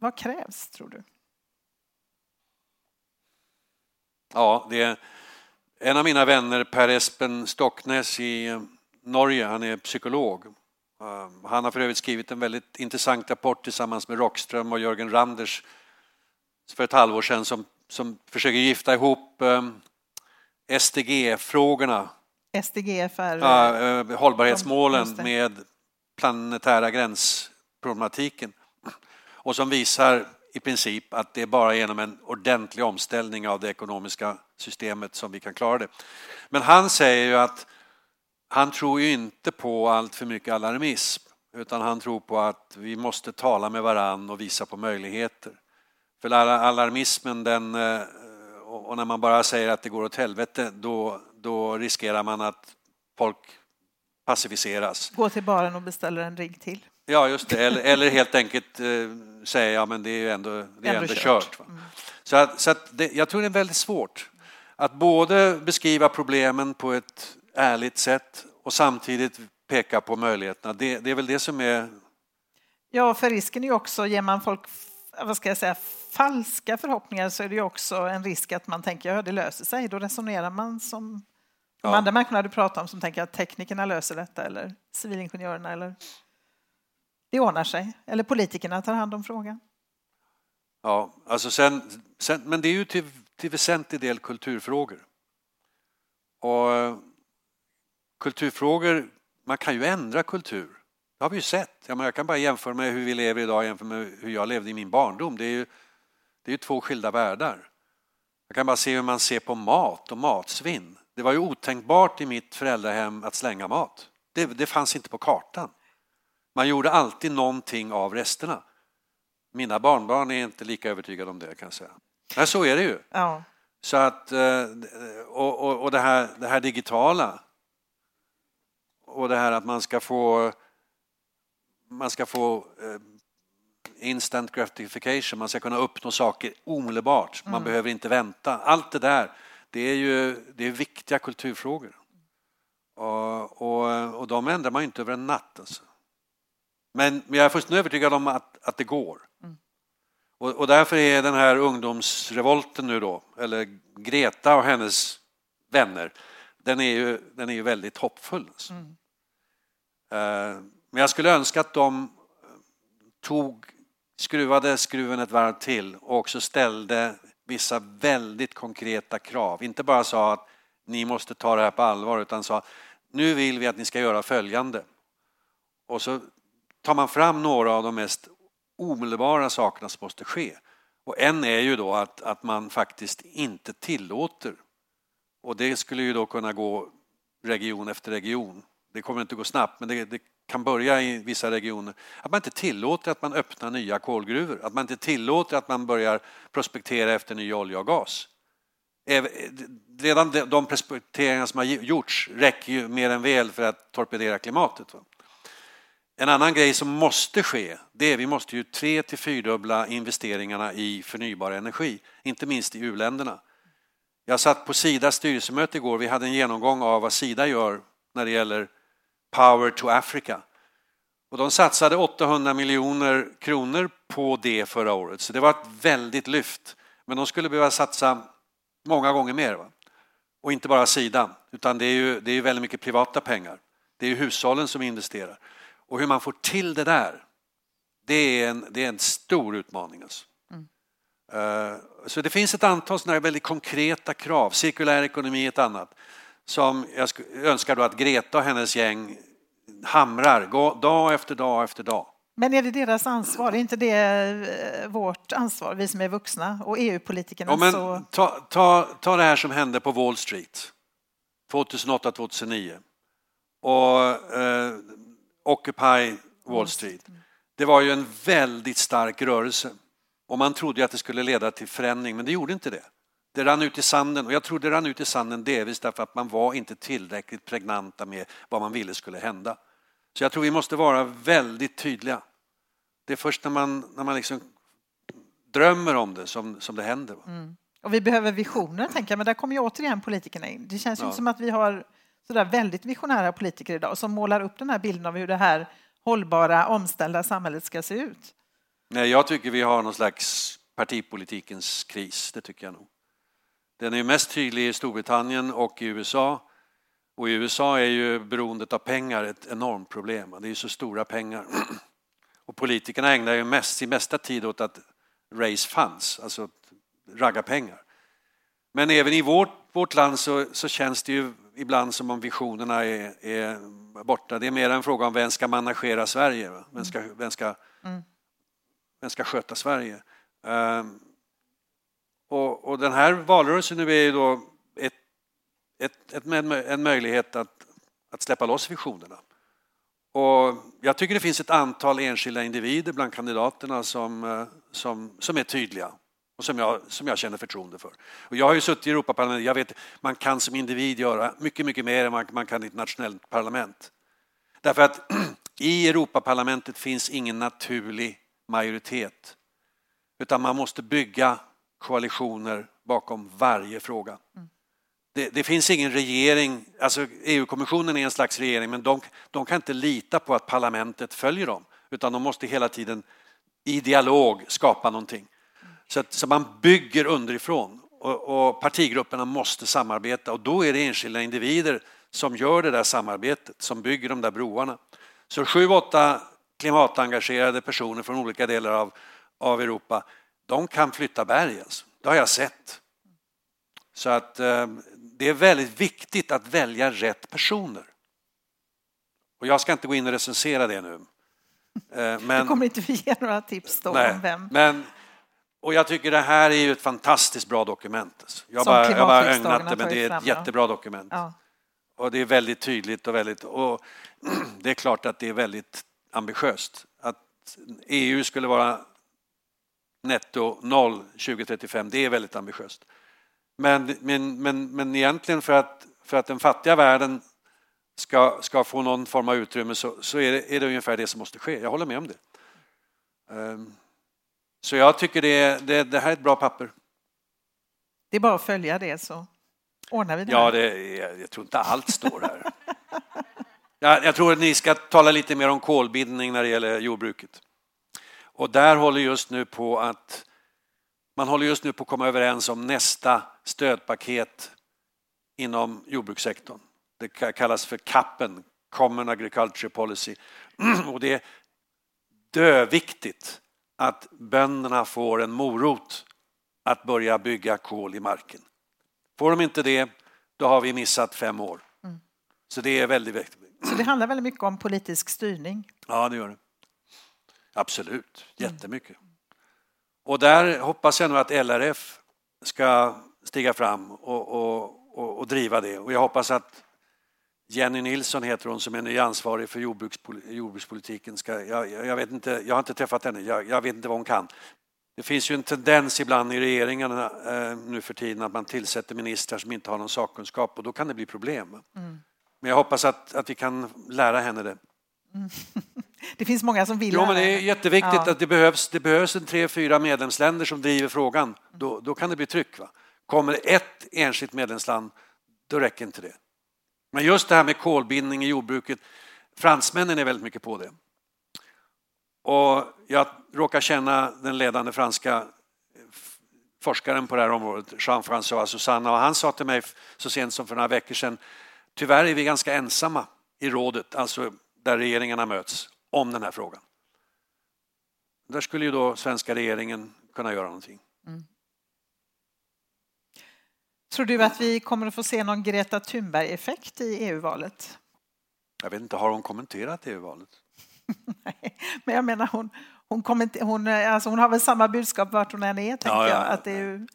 vad krävs, tror du?
Ja, det, En av mina vänner, Per Espen Stocknes i Norge, han är psykolog. Eh, han har för övrigt skrivit en väldigt intressant rapport tillsammans med Rockström och Jörgen Randers för ett halvår sedan som, som försöker gifta ihop SDG-frågorna,
SDGF är...
ja, uh, hållbarhetsmålen med planetära gränsproblematiken och som visar i princip att det är bara genom en ordentlig omställning av det ekonomiska systemet som vi kan klara det. Men han säger ju att han tror ju inte på allt för mycket alarmism utan han tror på att vi måste tala med varann och visa på möjligheter. För alarmismen, den, eh, och när man bara säger att det går åt helvete, då, då riskerar man att folk passiviseras.
Gå till baren och beställer en rigg till.
Ja, just det. Eller, eller helt enkelt eh, säga ja, men det är ju ändå, det är ändå, ändå kört. mm. Så, att, så att det, jag tror det är väldigt svårt att både beskriva problemen på ett ärligt sätt och samtidigt peka på möjligheterna. Det, det är väl det som är...
Ja, för risken är ju också, ger man folk vad ska jag säga, falska förhoppningar så är det ju också en risk att man tänker att ja, det löser sig. Då resonerar man som de ja. andra människorna du pratar om som tänker att teknikerna löser detta eller civilingenjörerna eller det ordnar sig. Eller politikerna tar hand om frågan.
Ja, alltså sen, sen men det är ju till, till väsentlig del kulturfrågor. Och kulturfrågor, man kan ju ändra kultur. Det har vi ju sett. Jag, jag kan bara jämföra med hur vi lever idag jämfört med hur jag levde i min barndom. Det är ju, det är ju två skilda världar. Jag kan bara se hur man ser på mat och matsvinn. Det var ju otänkbart i mitt föräldrahem att slänga mat. Det, det fanns inte på kartan. Man gjorde alltid någonting av resterna. Mina barnbarn är inte lika övertygade om det kan jag säga. Nej, så är det ju.
Ja.
Så att, eh, och, och, och det, här, det här digitala och det här att man ska få man ska få eh, instant gratification, man ska kunna uppnå saker omedelbart, man mm. behöver inte vänta. Allt det där, det är ju det är viktiga kulturfrågor. Och, och, och de ändrar man inte över en natt. Alltså. Men, men jag är fullständigt övertygad om att, att det går. Mm. Och, och, därför är den här ungdomsrevolten nu då, eller Greta och hennes vänner, den är ju, den är ju väldigt hoppfull. Alltså. Mm. Uh, men jag skulle önska att de tog, skruvade skruven ett varv till och också ställde vissa väldigt konkreta krav. Inte bara sa att ni måste ta det här på allvar utan sa nu vill vi att ni ska göra följande. Och så tar man fram några av de mest omedelbara sakerna som måste ske. Och en är ju då att, att man faktiskt inte tillåter, och det skulle ju då kunna gå region efter region, det kommer inte gå snabbt, men det, det kan börja i vissa regioner, att man inte tillåter att man öppnar nya kolgruvor, att man inte tillåter att man börjar prospektera efter ny olja och gas. Redan de prospekteringar som har gjorts räcker ju mer än väl för att torpedera klimatet. En annan grej som måste ske, det är att vi måste ju tre till fyrdubbla investeringarna i förnybar energi, inte minst i u-länderna. Jag satt på Sidas styrelsemöte igår, vi hade en genomgång av vad Sida gör när det gäller Power to Africa. Och de satsade 800 miljoner kronor på det förra året, så det var ett väldigt lyft. Men de skulle behöva satsa många gånger mer. Va? Och inte bara Sida, utan det är ju det är väldigt mycket privata pengar. Det är ju hushållen som investerar. Och hur man får till det där, det är en, det är en stor utmaning. Alltså. Mm. Uh, så det finns ett antal sådana väldigt konkreta krav, cirkulär ekonomi är ett annat som jag önskar då att Greta och hennes gäng hamrar dag efter dag efter dag.
Men är det deras ansvar? Är inte det eh, vårt ansvar, vi som är vuxna och EU-politikerna?
Ja, men så... ta, ta, ta det här som hände på Wall Street 2008-2009 och eh, Occupy Wall Street. Det var ju en väldigt stark rörelse och man trodde att det skulle leda till förändring, men det gjorde inte det. Det rann ut i sanden och jag tror det rann ut i sanden delvis därför att man var inte tillräckligt pregnanta med vad man ville skulle hända. Så jag tror vi måste vara väldigt tydliga. Det är först när man, när man liksom drömmer om det som, som det händer. Mm.
Och vi behöver visioner, tänker jag, men där kommer ju återigen politikerna in. Det känns ju ja. inte som att vi har sådär väldigt visionära politiker idag som målar upp den här bilden av hur det här hållbara, omställda samhället ska se ut.
Nej, jag tycker vi har någon slags partipolitikens kris, det tycker jag nog. Den är mest tydlig i Storbritannien och i USA. Och i USA är ju beroendet av pengar ett enormt problem. Det är ju så stora pengar. Och politikerna ägnar ju mest, sin mesta tid åt att raise funds, alltså ragga pengar. Men även i vårt, vårt land så, så känns det ju ibland som om visionerna är, är, borta. Det är mer en fråga om vem ska managera Sverige? Vem ska, vem ska, mm. vem ska sköta Sverige? Um, och, och, den här valrörelsen nu är ju då ett, ett, ett, en möjlighet att, att släppa loss visionerna. Och jag tycker det finns ett antal enskilda individer bland kandidaterna som, eh, som, som är tydliga och som jag, som jag känner förtroende för. Och jag har ju suttit i Europaparlamentet, jag vet man kan som individ göra mycket, mycket mer än man, man kan i ett nationellt parlament. Därför att i Europaparlamentet finns ingen naturlig majoritet utan man måste bygga koalitioner bakom varje fråga. Mm. Det, det, finns ingen regering, alltså EU-kommissionen är en slags regering men de, de kan inte lita på att parlamentet följer dem utan de måste hela tiden i dialog skapa någonting. Så, att, så man bygger underifrån och, och partigrupperna måste samarbeta och då är det enskilda individer som gör det där samarbetet, som bygger de där broarna. Så sju, åtta klimatengagerade personer från olika delar av, av Europa, de kan flytta berg. Alltså. Det har jag sett. Så att eh, det är väldigt viktigt att välja rätt personer. Och jag ska inte gå in och recensera det nu.
Eh, men, du kommer inte att ge några tips då
nej,
om vem?
Men, och jag tycker det här är ju ett fantastiskt bra dokument. Alltså. Jag har bara, jag bara ögnat det, men det är ett jättebra dokument. Ja. Och det är väldigt tydligt och väldigt... Och det är klart att det är väldigt ambitiöst. Att EU skulle vara netto noll 2035, det är väldigt ambitiöst. Men, men, men, men egentligen för att, för att den fattiga världen ska, ska få någon form av utrymme så, så är, det, är det ungefär det som måste ske. Jag håller med om det. Um, så jag tycker det, det, det, här är ett bra papper.
Det är bara att följa det så ordnar vi det.
Ja, det, jag, jag tror inte allt står här. jag, jag tror att ni ska tala lite mer om kolbindning när det gäller jordbruket. Och där håller just nu på att man håller just nu på att komma överens om nästa stödpaket inom jordbrukssektorn. Det kallas för CAPen, Common Agriculture Policy. Och det är döviktigt att bönderna får en morot att börja bygga kol i marken. Får de inte det, då har vi missat fem år. Mm. Så det är väldigt viktigt.
Så det handlar väldigt mycket om politisk styrning?
Ja, det gör det. Absolut, jättemycket. Mm. Och där hoppas jag nu att LRF ska stiga fram och, och, och, och driva det. Och jag hoppas att Jenny Nilsson heter hon som är ny ansvarig för jordbrukspolitiken. Ska, jag, jag, vet inte, jag har inte träffat henne, jag, jag, vet inte vad hon kan. Det finns ju en tendens ibland i regeringarna eh, nu för tiden att man tillsätter ministrar som inte har någon sakkunskap och då kan det bli problem. Mm. Men jag hoppas att, att vi kan lära henne det. Mm.
Det finns många som vill
Jo, men det är jätteviktigt ja. att det behövs, det behövs en tre, fyra medlemsländer som driver frågan. Då, då kan det bli tryck. Va? Kommer ett enskilt medlemsland, då räcker inte det. Men just det här med kolbindning i jordbruket, fransmännen är väldigt mycket på det. Och jag råkar känna den ledande franska forskaren på det här området, Jean-François Susanna, och han sa till mig så sent som för några veckor sedan, tyvärr är vi ganska ensamma i rådet, alltså där regeringarna möts, om den här frågan. Där skulle ju då svenska regeringen kunna göra någonting. Mm.
Tror du att vi kommer att få se någon Greta Thunberg-effekt i EU-valet?
Jag vet inte, har hon kommenterat EU-valet?
Nej, men jag menar hon, hon, hon, alltså hon har väl samma budskap vart hon än är, tänker ja, ja. jag. Att det, är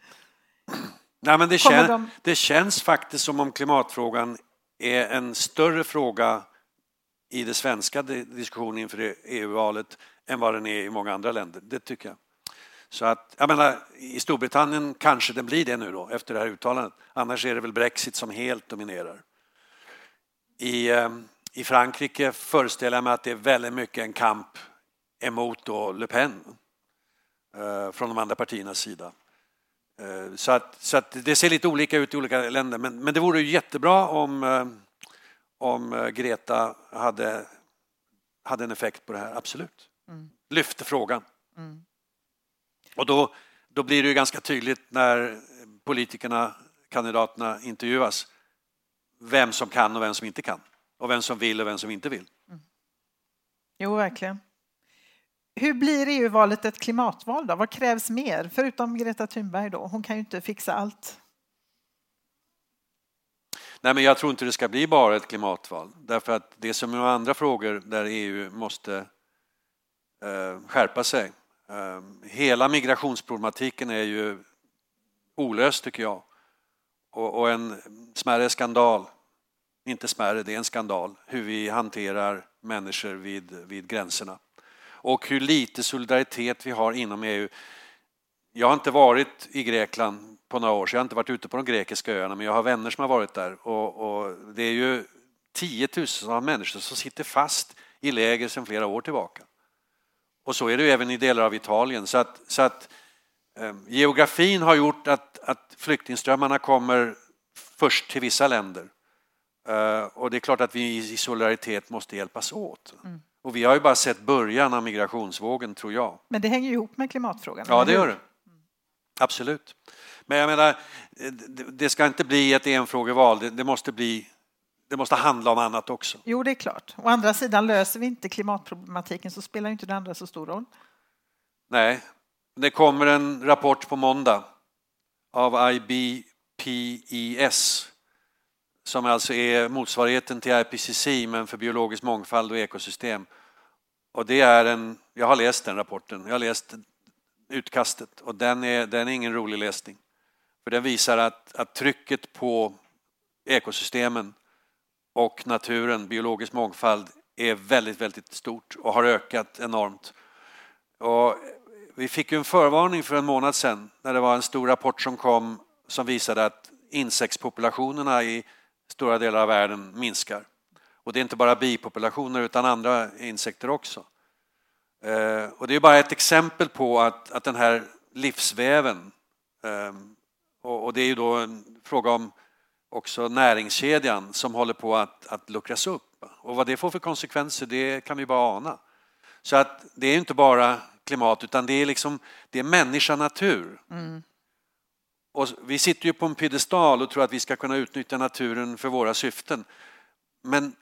Nej, men det, kän, de... det känns faktiskt som om klimatfrågan är en större fråga i den svenska diskussionen inför e- EU-valet än vad den är i många andra länder. Det tycker jag. Så att, jag menar, i Storbritannien kanske den blir det nu då, efter det här uttalandet. Annars är det väl Brexit som helt dominerar. I, ehm, i Frankrike föreställer jag mig att det är väldigt mycket en kamp emot då Le Pen eh, från de andra partiernas sida. Eh, så att, så att det ser lite olika ut i olika länder, men, men det vore ju jättebra om, ehm, om Greta hade, hade en effekt på det här, absolut. Mm. Lyfte frågan. Mm. Och då, då blir det ju ganska tydligt när politikerna kandidaterna intervjuas vem som kan och vem som inte kan. Och vem som vill och vem som inte vill.
Jo, verkligen. Hur blir EU-valet ett klimatval då? Vad krävs mer? Förutom Greta Thunberg då, hon kan ju inte fixa allt.
Nej, men jag tror inte det ska bli bara ett klimatval. Därför att det är som är andra frågor där EU måste eh, skärpa sig. Eh, hela migrationsproblematiken är ju olöst tycker jag. Och, och en smärre skandal, inte smärre, det är en skandal, hur vi hanterar människor vid, vid gränserna. Och hur lite solidaritet vi har inom EU. Jag har inte varit i Grekland på några år, så jag har inte varit ute på de grekiska öarna, men jag har vänner som har varit där. Och, och det är ju tiotusentals människor som sitter fast i läger sedan flera år tillbaka. Och så är det ju även i delar av Italien. Så att, så att eh, geografin har gjort att, att flyktingströmmarna kommer först till vissa länder. Eh, och det är klart att vi i solidaritet måste hjälpas åt. Mm. Och vi har ju bara sett början av migrationsvågen, tror jag.
Men det hänger ju ihop med klimatfrågan.
Ja, det gör det. Absolut. Men jag menar, det ska inte bli ett enfrågeval. Det, måste bli det måste handla om annat också.
Jo, det är klart. Å andra sidan, löser vi inte klimatproblematiken så spelar inte det andra så stor roll.
Nej, det kommer en rapport på måndag av IBPES som alltså är motsvarigheten till IPCC men för biologisk mångfald och ekosystem. Och det är en, jag har läst den rapporten, jag har läst utkastet och den är, den är ingen rolig läsning. För den visar att, att trycket på ekosystemen och naturen, biologisk mångfald, är väldigt, väldigt stort och har ökat enormt. Och vi fick en förvarning för en månad sedan när det var en stor rapport som kom som visade att insektspopulationerna i stora delar av världen minskar. Och det är inte bara bipopulationer utan andra insekter också. Eh, och det är bara ett exempel på att, att den här livsväven, eh, och det är ju då en fråga om också näringskedjan som håller på att, att luckras upp. Och vad det får för konsekvenser, det kan vi bara ana. Så att det är inte bara klimat utan det är liksom det är människa natur. Mm. Och vi sitter ju på en piedestal och tror att vi ska kunna utnyttja naturen för våra syften. Men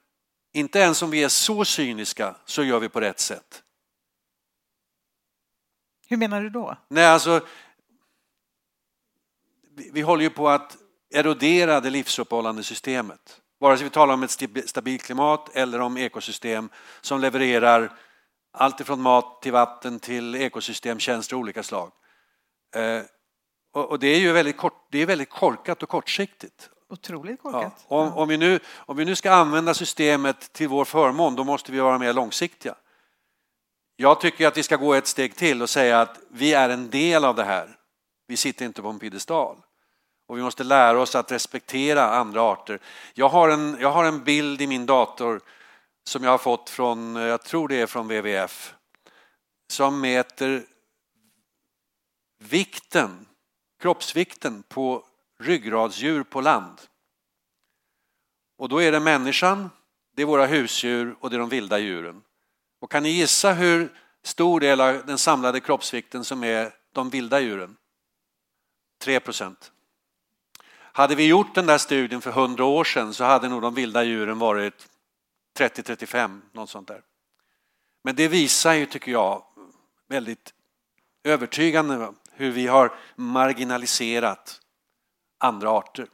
inte ens om vi är så cyniska så gör vi på rätt sätt.
Hur menar du då?
Nej, alltså, vi håller ju på att erodera det livsuppehållande systemet. Vare sig vi talar om ett stabilt klimat eller om ekosystem som levererar allt ifrån mat till vatten till ekosystemtjänster av olika slag. Eh, och det är ju väldigt, kort, det är väldigt korkat och kortsiktigt.
Otroligt korkat.
Ja. Om, om, vi nu, om vi nu ska använda systemet till vår förmån, då måste vi vara mer långsiktiga. Jag tycker att vi ska gå ett steg till och säga att vi är en del av det här. Vi sitter inte på en piedestal. Och vi måste lära oss att respektera andra arter. Jag har en, jag har en bild i min dator som jag har fått från, jag tror det är från WWF, som mäter vikten, kroppsvikten på ryggradsdjur på land. Och då är det människan, det är våra husdjur och det är de vilda djuren. Och kan ni gissa hur stor del av den samlade kroppsvikten som är de vilda djuren? 3 procent. Hade vi gjort den där studien för 100 år sedan så hade nog de vilda djuren varit 30-35, något sånt där. Men det visar ju, tycker jag, väldigt övertygande hur vi har marginaliserat andra arter.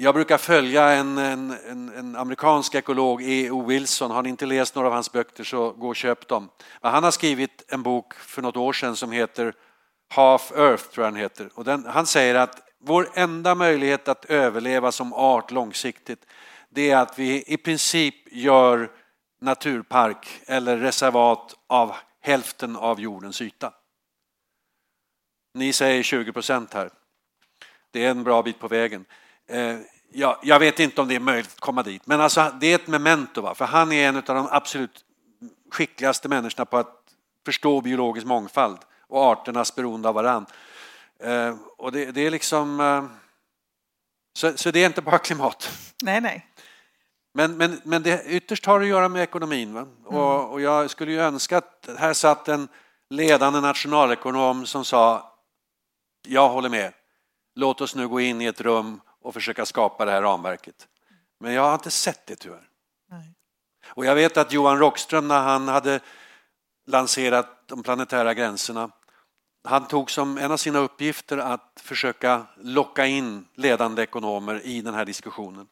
Jag brukar följa en, en, en, en amerikansk ekolog, E.O. Wilson. Har ni inte läst några av hans böcker så gå och köp dem. Han har skrivit en bok för något år sedan som heter Half Earth, tror jag den heter. Och den, han säger att vår enda möjlighet att överleva som art långsiktigt det är att vi i princip gör naturpark eller reservat av hälften av jordens yta. Ni säger 20 procent här. Det är en bra bit på vägen. Eh, ja, jag vet inte om det är möjligt att komma dit, men alltså, det är ett memento. Va? För han är en av de absolut skickligaste människorna på att förstå biologisk mångfald och arternas beroende av varandra. Eh, och det, det är liksom... Eh, så, så, det är inte bara klimat.
Nej, nej.
Men, men, men det ytterst har att göra med ekonomin. Va? Mm. Och, och jag skulle ju önska att här satt en ledande nationalekonom som sa jag håller med. Låt oss nu gå in i ett rum och försöka skapa det här ramverket. Men jag har inte sett det tyvärr. Nej. Och jag vet att Johan Rockström när han hade lanserat de planetära gränserna han tog som en av sina uppgifter att försöka locka in ledande ekonomer i den här diskussionen.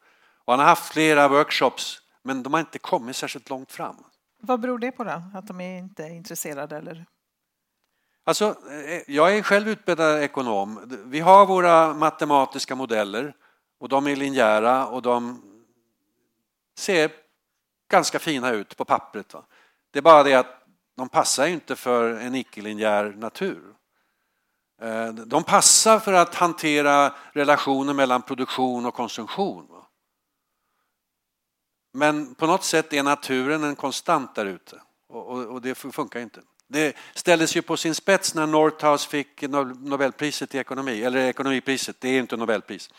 Och han har haft flera workshops men de har inte kommit särskilt långt fram.
Vad beror det på då? Att de är inte är intresserade eller?
Alltså, eh, jag är själv utbildad ekonom. Vi har våra matematiska modeller och de är linjära och de ser ganska fina ut på pappret. Va? Det är bara det att de passar inte för en icke-linjär natur. Eh, de passar för att hantera relationen mellan produktion och konsumtion. Men på något sätt är naturen en konstant där ute och, det funkar inte. Det ställdes ju på sin spets när Northouse fick Nobelpriset i ekonomi, eller ekonomipriset, det är inte Nobelpris.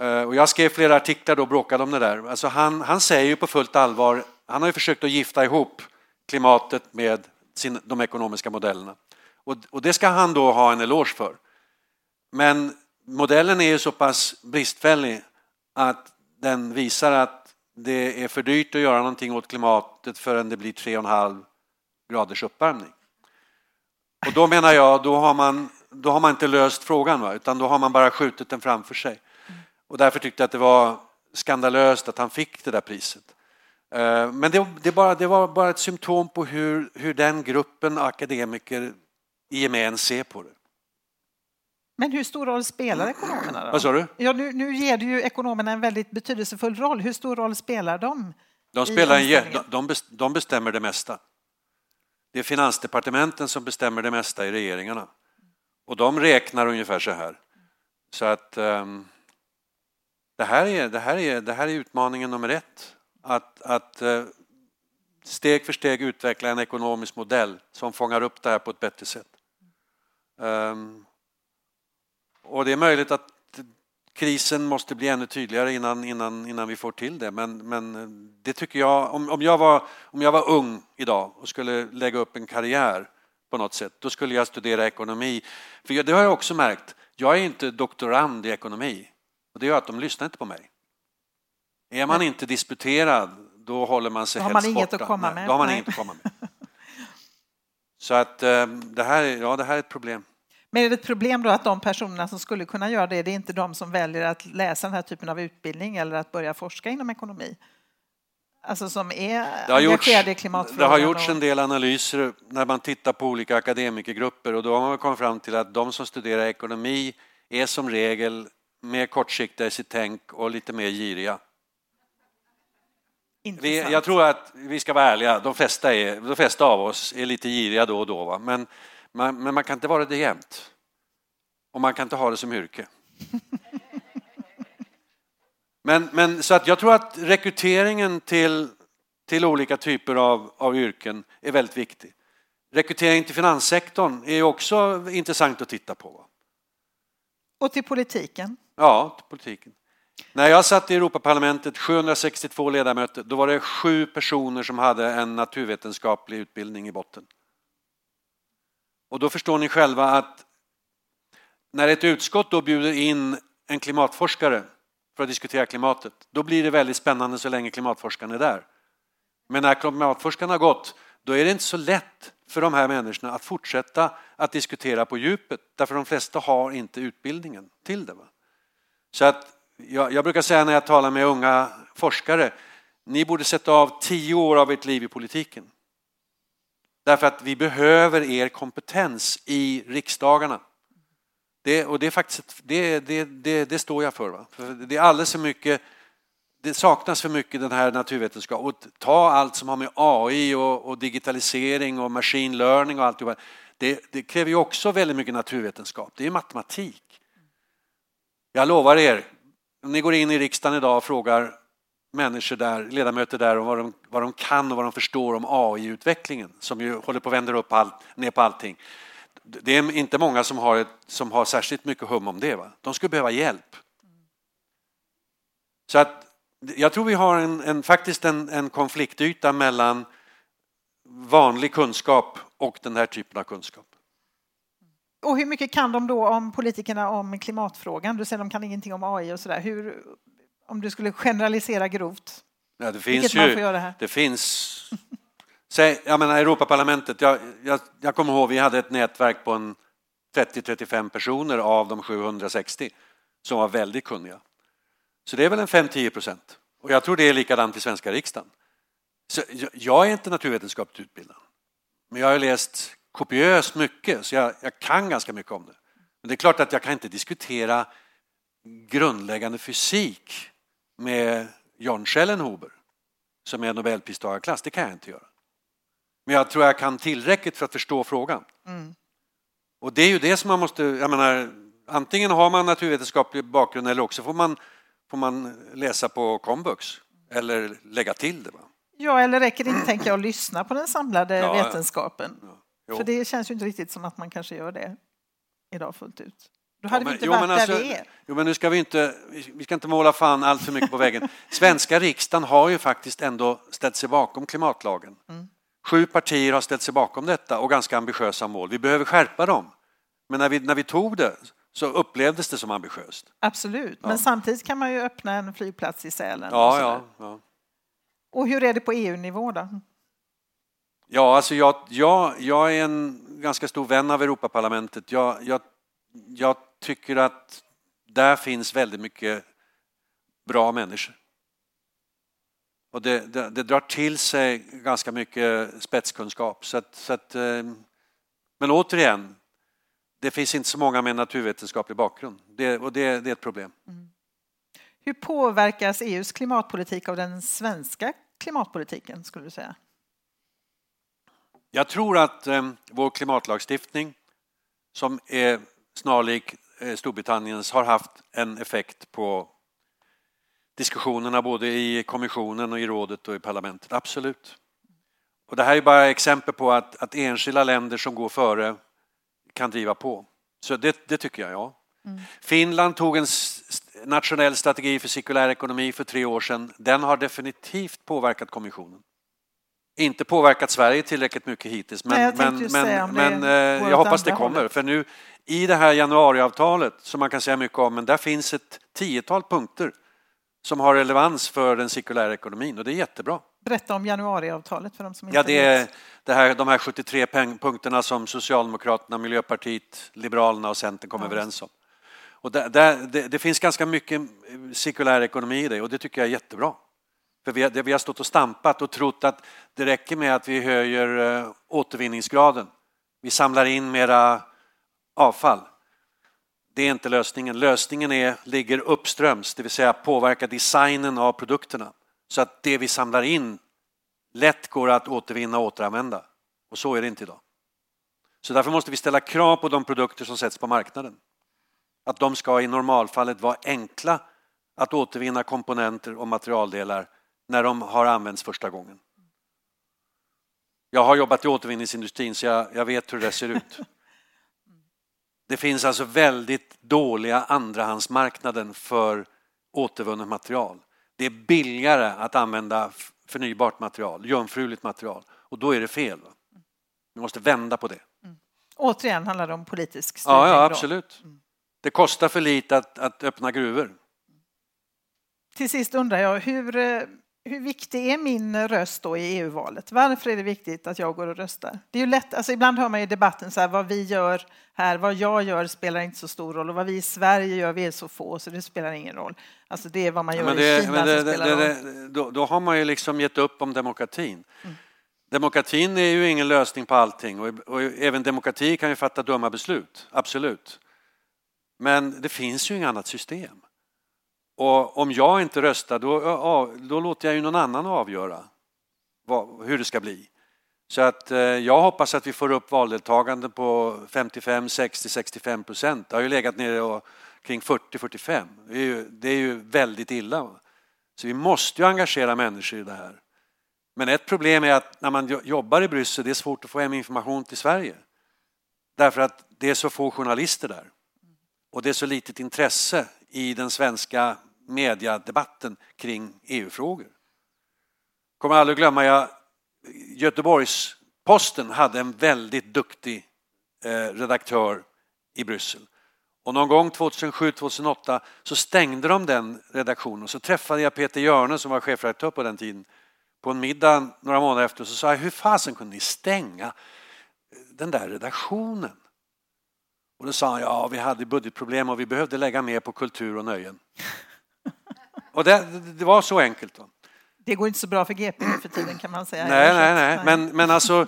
Eh, och jag skrev flera artiklar då och bråkade om det där. Alltså han, han säger ju på fullt allvar, han har ju försökt att gifta ihop klimatet med sin, de ekonomiska modellerna. Och, och det ska han då ha en eloge för. Men modellen är ju så pass bristfällig att den visar att det är för dyrt att göra någonting åt klimatet förrän det blir 3,5 graders uppvärmning. Och då menar jag, då har man, då har man inte löst frågan, va? utan då har man bara skjutit den framför sig. Och därför tyckte jag att det var skandalöst att han fick det där priset. Eh, men det, det, bara, det var bara ett symptom på hur, hur den gruppen akademiker i gemen ser på det.
Men hur stor roll spelar ekonomerna? Då?
Vad sa du?
Ja, nu, nu ger du ju ekonomerna en väldigt betydelsefull roll. Hur stor roll spelar de?
De, spelar en, de, de bestämmer det mesta. Det är finansdepartementen som bestämmer det mesta i regeringarna. Och de räknar ungefär så här. Så att um, det, här är, det, här är, det här är utmaningen nummer ett. Att, att eh, steg för steg utveckla en ekonomisk modell som fångar upp det här på ett bättre sätt. Um, och det är möjligt att krisen måste bli ännu tydligare innan, innan, innan vi får till det. Men, men eh, det tycker jag, om, om, jag var, om jag var ung idag och skulle lägga upp en karriär på något sätt, då skulle jag studera ekonomi. För det har jag också märkt, jag är inte doktorand i ekonomi. Och det gör att de lyssnar inte på mig. Är man inte disputerad, då håller man sig
helst borta. Då har man inget att komma med.
Då har man inget att komma med. Så att eh, det här, ja, det här är ett problem.
Men är det ett problem då att de personerna som skulle kunna göra det, det är inte de som väljer att läsa den här typen av utbildning eller att börja forska inom ekonomi? Alltså som är
det har gjorts, i klimatfrågan? Det har gjorts en del analyser när man tittar på olika akademikergrupper och då har man kommit fram till att de som studerar ekonomi är som regel mer kortsiktiga i sitt tänk och lite mer giriga. Vi, jag tror att vi ska vara ärliga, de flesta, är, de flesta av oss är lite giriga då och då. Va? Men man, men man kan inte vara det jämt. Och man kan inte ha det som yrke. Men, men så att jag tror att rekryteringen till, till olika typer av, av yrken är väldigt viktig. Rekrytering till finanssektorn är också intressant att titta på.
Och till politiken?
Ja, politiken. När jag satt i Europaparlamentet, 762 ledamöter, då var det sju personer som hade en naturvetenskaplig utbildning i botten. Och då förstår ni själva att när ett utskott då bjuder in en klimatforskare för att diskutera klimatet, då blir det väldigt spännande så länge klimatforskaren är där. Men när klimatforskaren har gått, då är det inte så lätt för de här människorna att fortsätta att diskutera på djupet, därför de flesta har inte utbildningen till det. Va? Så att jag, jag brukar säga när jag talar med unga forskare, ni borde sätta av tio år av ert liv i politiken. Därför att vi behöver er kompetens i riksdagarna. Det, och det, är faktiskt, det, det, det, det står jag för. Va? för. Det är alldeles för mycket det saknas för mycket den här naturvetenskapen. Och ta allt som har med AI och, och digitalisering och machine learning och allt det, det kräver ju också väldigt mycket naturvetenskap. Det är matematik. Jag lovar er, om ni går in i riksdagen idag och frågar människor där, ledamöter där om vad de, vad de kan och vad de förstår om AI-utvecklingen som ju håller på att vända upp all, ner på allting. Det är inte många som har, ett, som har särskilt mycket hum om det. Va? De skulle behöva hjälp. Så att jag tror vi har en, en faktiskt en, en konfliktyta mellan vanlig kunskap och den här typen av kunskap.
Och hur mycket kan de då om politikerna om klimatfrågan? Du säger de kan ingenting om AI och sådär. Hur, om du skulle generalisera grovt?
Ja, det finns ju,
det,
det finns... Säg, jag menar Europaparlamentet, jag, jag, jag kommer ihåg vi hade ett nätverk på en 30-35 personer av de 760 som var väldigt kunniga. Så det är väl en 5-10 procent. Och jag tror det är likadant i svenska riksdagen. Så jag är inte naturvetenskapligt utbildad. Men jag har läst kopiöst mycket, så jag, jag, kan ganska mycket om det. Men det är klart att jag kan inte diskutera grundläggande fysik med John Schellenhuber som är nobelpristagarklass. Det kan jag inte göra. Men jag tror jag kan tillräckligt för att förstå frågan. Mm. Och det är ju det som man måste, jag menar, antingen har man naturvetenskaplig bakgrund eller också får man, får man läsa på komvux eller lägga till det. Va?
Ja, eller räcker det inte, tänker jag, att lyssna på den samlade ja, vetenskapen? Ja, För det känns ju inte riktigt som att man kanske gör det idag fullt ut. Då hade ja, men, vi inte jo, varit där alltså, vi är.
Jo, men nu ska vi inte, vi ska inte måla fan allt för mycket på väggen. Svenska riksdagen har ju faktiskt ändå ställt sig bakom klimatlagen. Mm. Sju partier har ställt sig bakom detta och ganska ambitiösa mål. Vi behöver skärpa dem. Men när vi, när vi tog det så upplevdes det som ambitiöst.
Absolut, ja. men samtidigt kan man ju öppna en flygplats i Sälen.
Ja, och, ja, ja.
och hur är det på EU-nivå då?
Ja, alltså jag, jag, jag är en ganska stor vän av Europaparlamentet. Jag, jag, jag tycker att där finns väldigt mycket bra människor. Och det, det, det, drar till sig ganska mycket spetskunskap. Så att, så att, eh, men återigen, det finns inte så många med naturvetenskaplig bakgrund det, och det, det är ett problem. Mm.
Hur påverkas EUs klimatpolitik av den svenska klimatpolitiken skulle du säga?
Jag tror att eh, vår klimatlagstiftning som är snarlik eh, Storbritanniens har haft en effekt på diskussionerna både i kommissionen och i rådet och i parlamentet. Absolut. Och det här är bara exempel på att, att enskilda länder som går före kan driva på. Så det, det tycker jag, ja. Mm. Finland tog en nationell strategi för cirkulär ekonomi för tre år sedan. Den har definitivt påverkat kommissionen. Inte påverkat Sverige tillräckligt mycket hittills, men, Nej, jag, men, men, men eh, jag hoppas det kommer. Hållet. För nu i det här januariavtalet, som man kan säga mycket om, men där finns ett tiotal punkter som har relevans för den cirkulära ekonomin och det är jättebra.
Berätta om januariavtalet för de som inte
ja, det är det här, de här 73 punkterna som Socialdemokraterna, Miljöpartiet, Liberalerna och Centern kom ja. överens om. Och där, där, det, det, finns ganska mycket cirkulär ekonomi i det och det tycker jag är jättebra. För vi har, vi har stått och stampat och trott att det räcker med att vi höjer eh, återvinningsgraden. Vi samlar in mera avfall. Det är inte lösningen. Lösningen är, ligger uppströms, det vill säga påverka designen av produkterna så att det vi samlar in lätt går att återvinna och återanvända. Och så är det inte idag. Så därför måste vi ställa krav på de produkter som sätts på marknaden. Att de ska i normalfallet vara enkla att återvinna komponenter och materialdelar när de har använts första gången. Jag har jobbat i återvinningsindustrin så jag, jag vet hur det ser ut. Det finns alltså väldigt dåliga andrahandsmarknaden för återvunnet material. Det är billigare att använda förnybart material, jungfruligt material och då är det fel. Vi måste vända på det. Mm.
Återigen handlar det om politisk styrning.
Ja, ja absolut. Mm. Det kostar för lite att, att öppna gruvor.
Till sist undrar jag, hur, eh, hur viktig är min röst då i EU-valet? Varför är det viktigt att jag går och röstar? Det är ju lätt, alltså ibland hör man i debatten så här, vad vi gör här, vad jag gör spelar inte så stor roll och vad vi i Sverige gör, vi är så få så det spelar ingen roll. Alltså det är vad man gör men det, i Kina det, som spelar roll.
Då, då, har man ju liksom gett upp om demokratin. Mm. Demokratin är ju ingen lösning på allting och, och även demokrati kan ju fatta dumma beslut, absolut. Men det finns ju inget annat system. Och om jag inte röstar då, då låter jag ju någon annan avgöra vad, hur det ska bli. Så att eh, jag hoppas att vi får upp valdeltagande på 55, 60, 65 procent. Det har ju legat nere och, kring 40, 45. Det är, ju, det är ju väldigt illa. Så vi måste ju engagera människor i det här. Men ett problem är att när man jobbar i Bryssel det är svårt att få hem information till Sverige. Därför att det är så få journalister där. Och det är så litet intresse i den svenska mediadebatten kring EU-frågor. Kommer aldrig glömma, jag, Göteborgs-Posten hade en väldigt duktig eh, redaktör i Bryssel. Och någon gång 2007-2008 så stängde de den redaktionen och så träffade jag Peter Hjörne som var chefredaktör på den tiden på en middag några månader efter så sa jag hur fasen kunde ni stänga eh, den där redaktionen? Och då sa han ja vi hade budgetproblem och vi behövde lägga mer på kultur och nöjen och det, det var så enkelt. Då.
Det går inte så bra för GP för tiden kan man säga.
Nej, nej, nej. Men, men alltså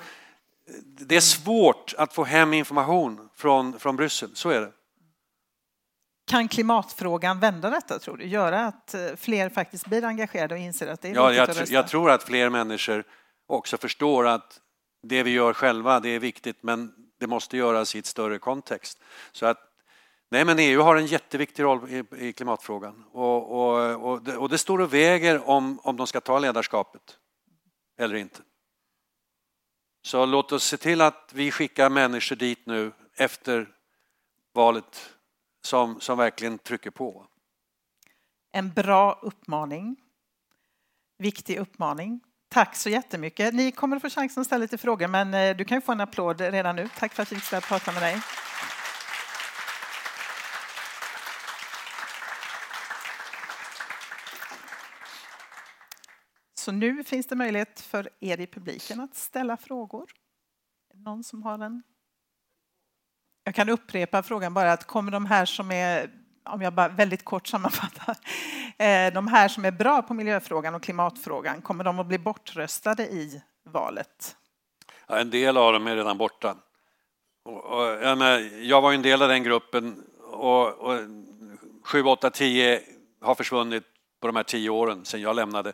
det är svårt att få hem information från, från Bryssel, så är det.
Kan klimatfrågan vända detta tror du? Göra att eh, fler faktiskt blir engagerade och inser att det är
ja, jag, att rösta? jag tror att fler människor också förstår att det vi gör själva, det är viktigt men det måste göras i ett större kontext. Så att, nej men EU har en jätteviktig roll i, i klimatfrågan och, och, och, det, och det står och väger om, om de ska ta ledarskapet eller inte. Så låt oss se till att vi skickar människor dit nu efter valet som, som verkligen trycker på.
En bra uppmaning. Viktig uppmaning. Tack så jättemycket. Ni kommer att få chansen att ställa lite frågor men eh, du kan ju få en applåd redan nu. Tack för att vi fick prata med dig. Så nu finns det möjlighet för er i publiken att ställa frågor. Någon som har en? Jag kan upprepa frågan bara att kommer de här som är, om jag bara väldigt kort sammanfattar, eh, de här som är bra på miljöfrågan och klimatfrågan, kommer de att bli bortröstade i valet?
Ja, en del av dem är redan borta. Och, och, jag var en del av den gruppen och, och 7, 8, 10 har försvunnit på de här tio åren sedan jag lämnade.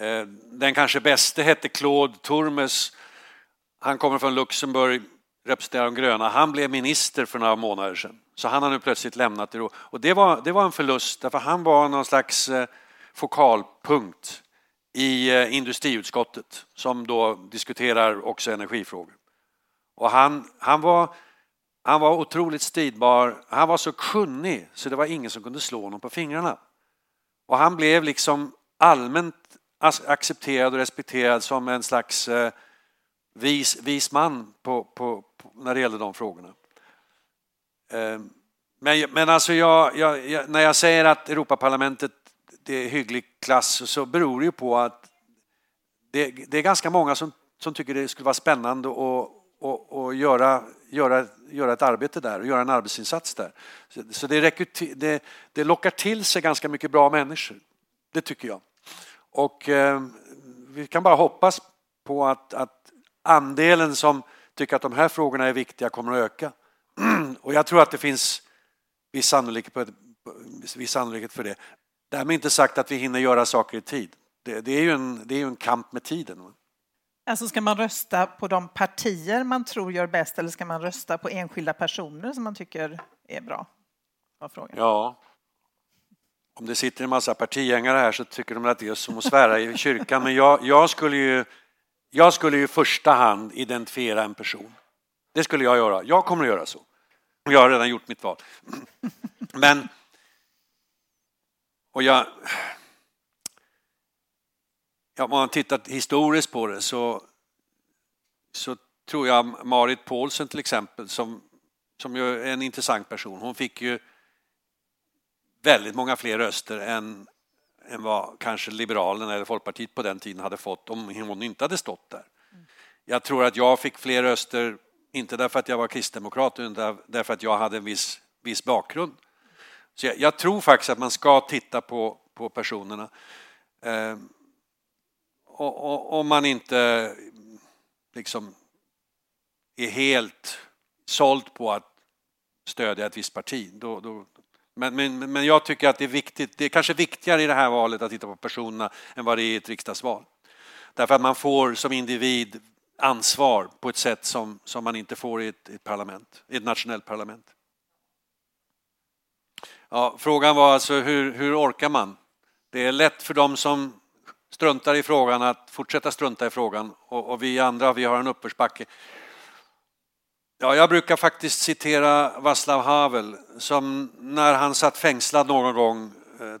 Eh, den kanske bäste hette Claude Turmes. Han kommer från Luxemburg, representerar de gröna. Han blev minister för några månader sedan. Så han har nu plötsligt lämnat Europa. Och det var, det var en förlust, därför han var någon slags eh, fokalpunkt i eh, industriutskottet som då diskuterar också energifrågor. Och han, han, var, han var otroligt stridbar. Han var så kunnig så det var ingen som kunde slå honom på fingrarna. Och han blev liksom allmänt accepterad och respekterad som en slags eh, vis, vis man på, på, på, när det gäller de frågorna. Ehm, men, men alltså jag, jag, jag, när jag säger att Europaparlamentet det är hygglig klass så beror det ju på att det, det är ganska många som, som tycker det skulle vara spännande att och, och göra, göra, göra ett arbete där och göra en arbetsinsats där. Så, så det, det, det lockar till sig ganska mycket bra människor. Det tycker jag. Och eh, vi kan bara hoppas på att, att andelen som tycker att de här frågorna är viktiga kommer att öka. Och jag tror att det finns viss sannolikhet, viss sannolikhet för det. Därmed inte sagt att vi hinner göra saker i tid. Det, det är, ju en, det är ju en kamp med tiden.
Alltså ska man rösta på de partier man tror gör bäst eller ska man rösta på enskilda personer som man tycker är bra?
Ja, om det sitter en massa partigängare här så tycker de att det är som att svära i kyrkan. Men jag, jag, skulle ju, jag skulle ju i första hand identifiera en person. Det skulle jag göra. Jag kommer att göra så. Jag har redan gjort mitt val. Men... Och jag... Ja, om man tittar historiskt på det så, så tror jag Marit Paulsen till exempel som, som ju är en intressant person. Hon fick ju väldigt många fler röster än, än vad kanske Liberalerna eller Folkpartiet på den tiden hade fått om hon inte hade stått där. Jag tror att jag fick fler röster, inte därför att jag var kristdemokrat, utan därför att jag hade en viss, viss bakgrund. Så jag, jag tror faktiskt att man ska titta på, på personerna. Eh, om man inte liksom är helt såld på att stödja ett visst parti, då, då, men, men, men jag tycker att det är viktigt, det är kanske viktigare i det här valet att titta på personerna än vad det är i ett riksdagsval. Därför att man får som individ ansvar på ett sätt som, som man inte får i ett, ett parlament, i ett nationellt parlament. Ja, frågan var alltså hur, hur orkar man? Det är lätt för dem som struntar i frågan att fortsätta strunta i frågan och, och vi andra vi har en uppförsbacke. Ja, jag brukar faktiskt citera Václav Havel som när han satt fängslad någon gång eh,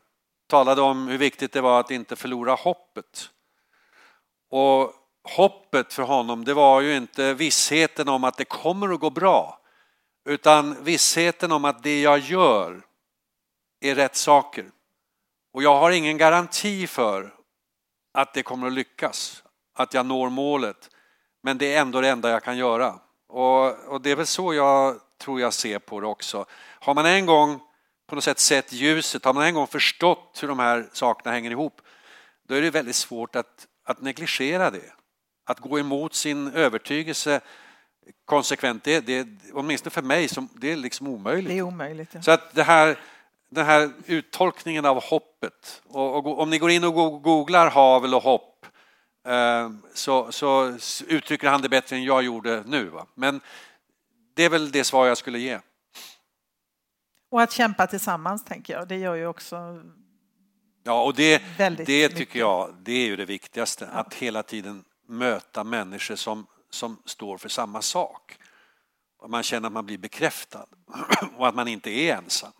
talade om hur viktigt det var att inte förlora hoppet. Och hoppet för honom, det var ju inte vissheten om att det kommer att gå bra, utan vissheten om att det jag gör är rätt saker. Och jag har ingen garanti för att det kommer att lyckas, att jag når målet. Men det är ändå det enda jag kan göra. Och, och det är väl så jag tror jag ser på det också. Har man en gång på något sätt sett ljuset, har man en gång förstått hur de här sakerna hänger ihop, då är det väldigt svårt att, att negligera det. Att gå emot sin övertygelse konsekvent, det, det, åtminstone för mig, som, det är liksom omöjligt.
Det är omöjligt. Ja.
Så att det här, den här uttolkningen av hoppet, och, och, om ni går in och googlar havel och hopp så, så, uttrycker han det bättre än jag gjorde nu. Va? Men det är väl det svar jag skulle ge.
Och att kämpa tillsammans, tänker jag, det gör ju också
Ja, och det, det tycker jag, det är ju det viktigaste, ja. att hela tiden möta människor som, som står för samma sak. Och man känner att man blir bekräftad och att man inte är ensam.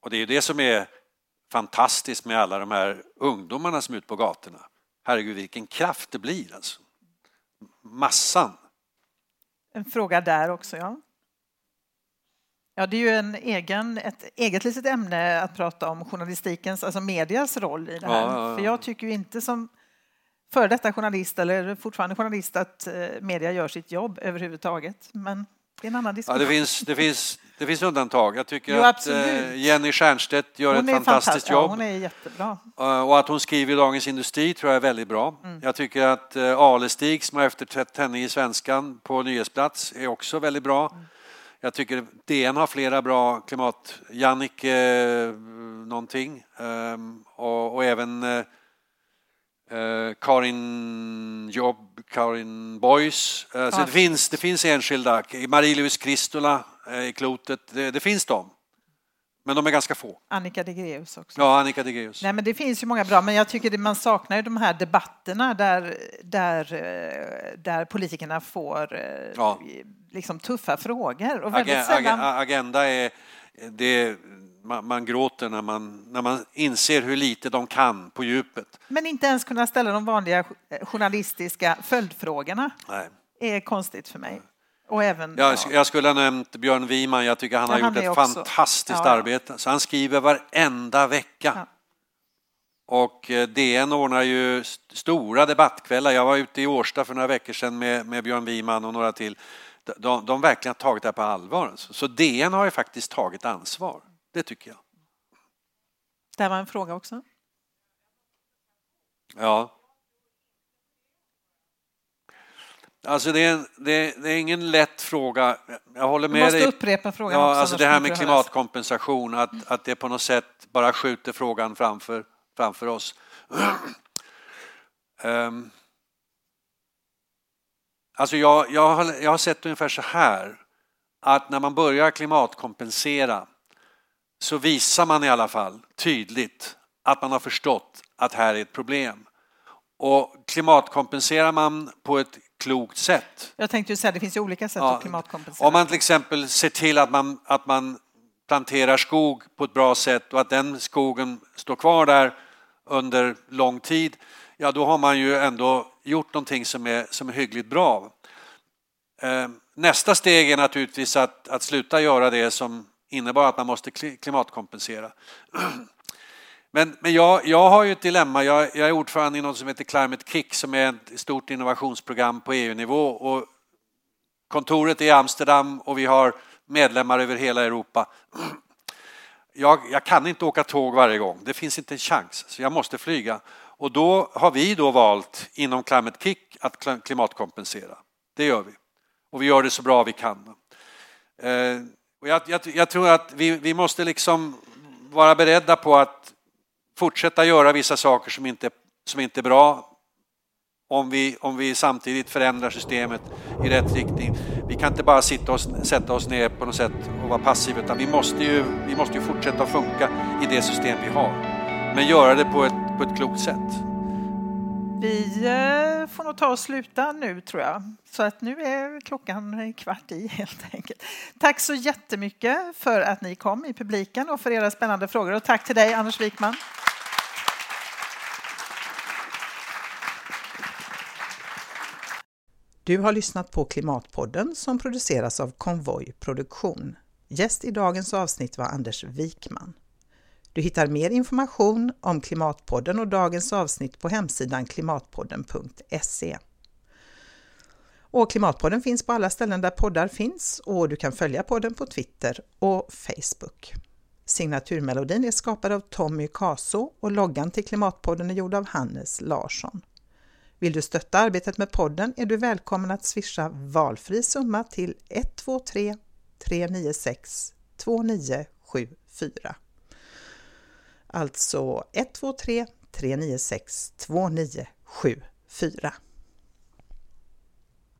Och det är ju det som är fantastiskt med alla de här ungdomarna som är ute på gatorna. Herregud vilken kraft det blir alltså. Massan.
En fråga där också, ja. Ja, det är ju en egen, ett eget litet ämne att prata om journalistikens, alltså medias roll i det här. Ja, ja, ja. För jag tycker ju inte som före detta journalist eller fortfarande journalist att eh, media gör sitt jobb överhuvudtaget. Men det är en annan diskussion.
Ja, det, finns, det, finns, det finns undantag. Jag tycker jo, att. Eh, Jenny Stiernstedt gör hon ett fantastiskt jobb. Ja,
hon är jättebra.
Eh, och att hon skriver i Dagens Industri tror jag är väldigt bra. Mm. Jag tycker att Alestig som har efterträtt henne i Svenskan på nyhetsplats är också väldigt bra. Mm. Jag tycker DN har flera bra klimat... Jannike eh, någonting. Um, och, och, även eh, eh, Karin Jobb, Karin Boys. Uh, så det, finns, det finns enskilda. Marie-Louise Kristola eh, i Klotet. Det, det finns de. Men de är ganska få.
Annika Degreus också.
Ja, Annika Degreus.
Nej, men det finns ju många bra, men jag tycker att man saknar ju de här debatterna där, där, eh, där politikerna får eh, ja. liksom tuffa frågor. Och
Ag sällan... Agenda är... Det, man, man, gråter när man, när man inser hur lite de kan på djupet.
Men inte ens kunna ställa de vanliga journalistiska följdfrågorna Nej. är konstigt för mig. Och även,
jag, jag skulle ha nämnt Björn Wiman, jag tycker han ja, har han gjort ett också. fantastiskt ja, arbete. Så han skriver varenda vecka. Ja. Och eh, DN ordnar ju stora debattkvällar. Jag var ute i Årsta för några veckor sedan med, med Björn Wiman och några till. De, de verkligen har tagit det här på allvar. Så DN har ju faktiskt tagit ansvar. Det tycker jag.
Det var en fråga också.
Ja. Alltså det är, det, det är, ingen lätt fråga. Jag håller med
du måste
dig.
upprepa frågan
ja,
också.
Alltså det här med klimatkompensation, att, att det på något sätt bara skjuter frågan framför, framför oss. um, alltså jag, jag, har, jag har sett ungefär så här, att när man börjar klimatkompensera så visar man i alla fall tydligt att man har förstått att här är ett problem. Och klimatkompenserar man på ett klokt sätt.
Jag tänkte ju säga det finns ju olika sätt ja, att klimatkompensera.
Om man till exempel ser till att man, att man planterar skog på ett bra sätt och att den skogen står kvar där under lång tid, ja då har man ju ändå gjort någonting som är, som är hyggligt bra. Eh, nästa steg är naturligtvis att, att sluta göra det som innebar att man måste klimatkompensera. Men, men jag, jag har ju ett dilemma. Jag, jag, är ordförande i något som heter Climate Kick som är ett stort innovationsprogram på EU-nivå. Och kontoret är i Amsterdam och vi har medlemmar över hela Europa. Jag, jag, kan inte åka tåg varje gång, det finns inte en chans, så jag måste flyga. Och då har vi då valt inom Climate Kick att klimatkompensera. Det gör vi. Och vi gör det så bra vi kan. Eh, och jag, jag, jag tror att vi, vi måste liksom vara beredda på att fortsätta göra vissa saker som inte, som inte är bra om vi, om vi samtidigt förändrar systemet i rätt riktning. Vi kan inte bara sitta och sätta oss ner på något sätt och vara passiva utan vi måste ju, vi måste ju fortsätta att funka i det system vi har. Men göra det på ett, på ett klokt sätt.
Vi eh, får nog ta och sluta nu tror jag. Så att nu är klockan kvart i helt enkelt. Tack så jättemycket för att ni kom i publiken och för era spännande frågor. Och tack till dig Anders Wikman. Du har lyssnat på Klimatpodden som produceras av Konvoj Produktion. Gäst i dagens avsnitt var Anders Wikman. Du hittar mer information om Klimatpodden och dagens avsnitt på hemsidan klimatpodden.se. Och Klimatpodden finns på alla ställen där poddar finns och du kan följa podden på Twitter och Facebook. Signaturmelodin är skapad av Tommy Kaso och loggan till Klimatpodden är gjord av Hannes Larsson. Vill du stötta arbetet med podden är du välkommen att swisha valfri summa till 123 396 2974. Alltså 123 396 2974.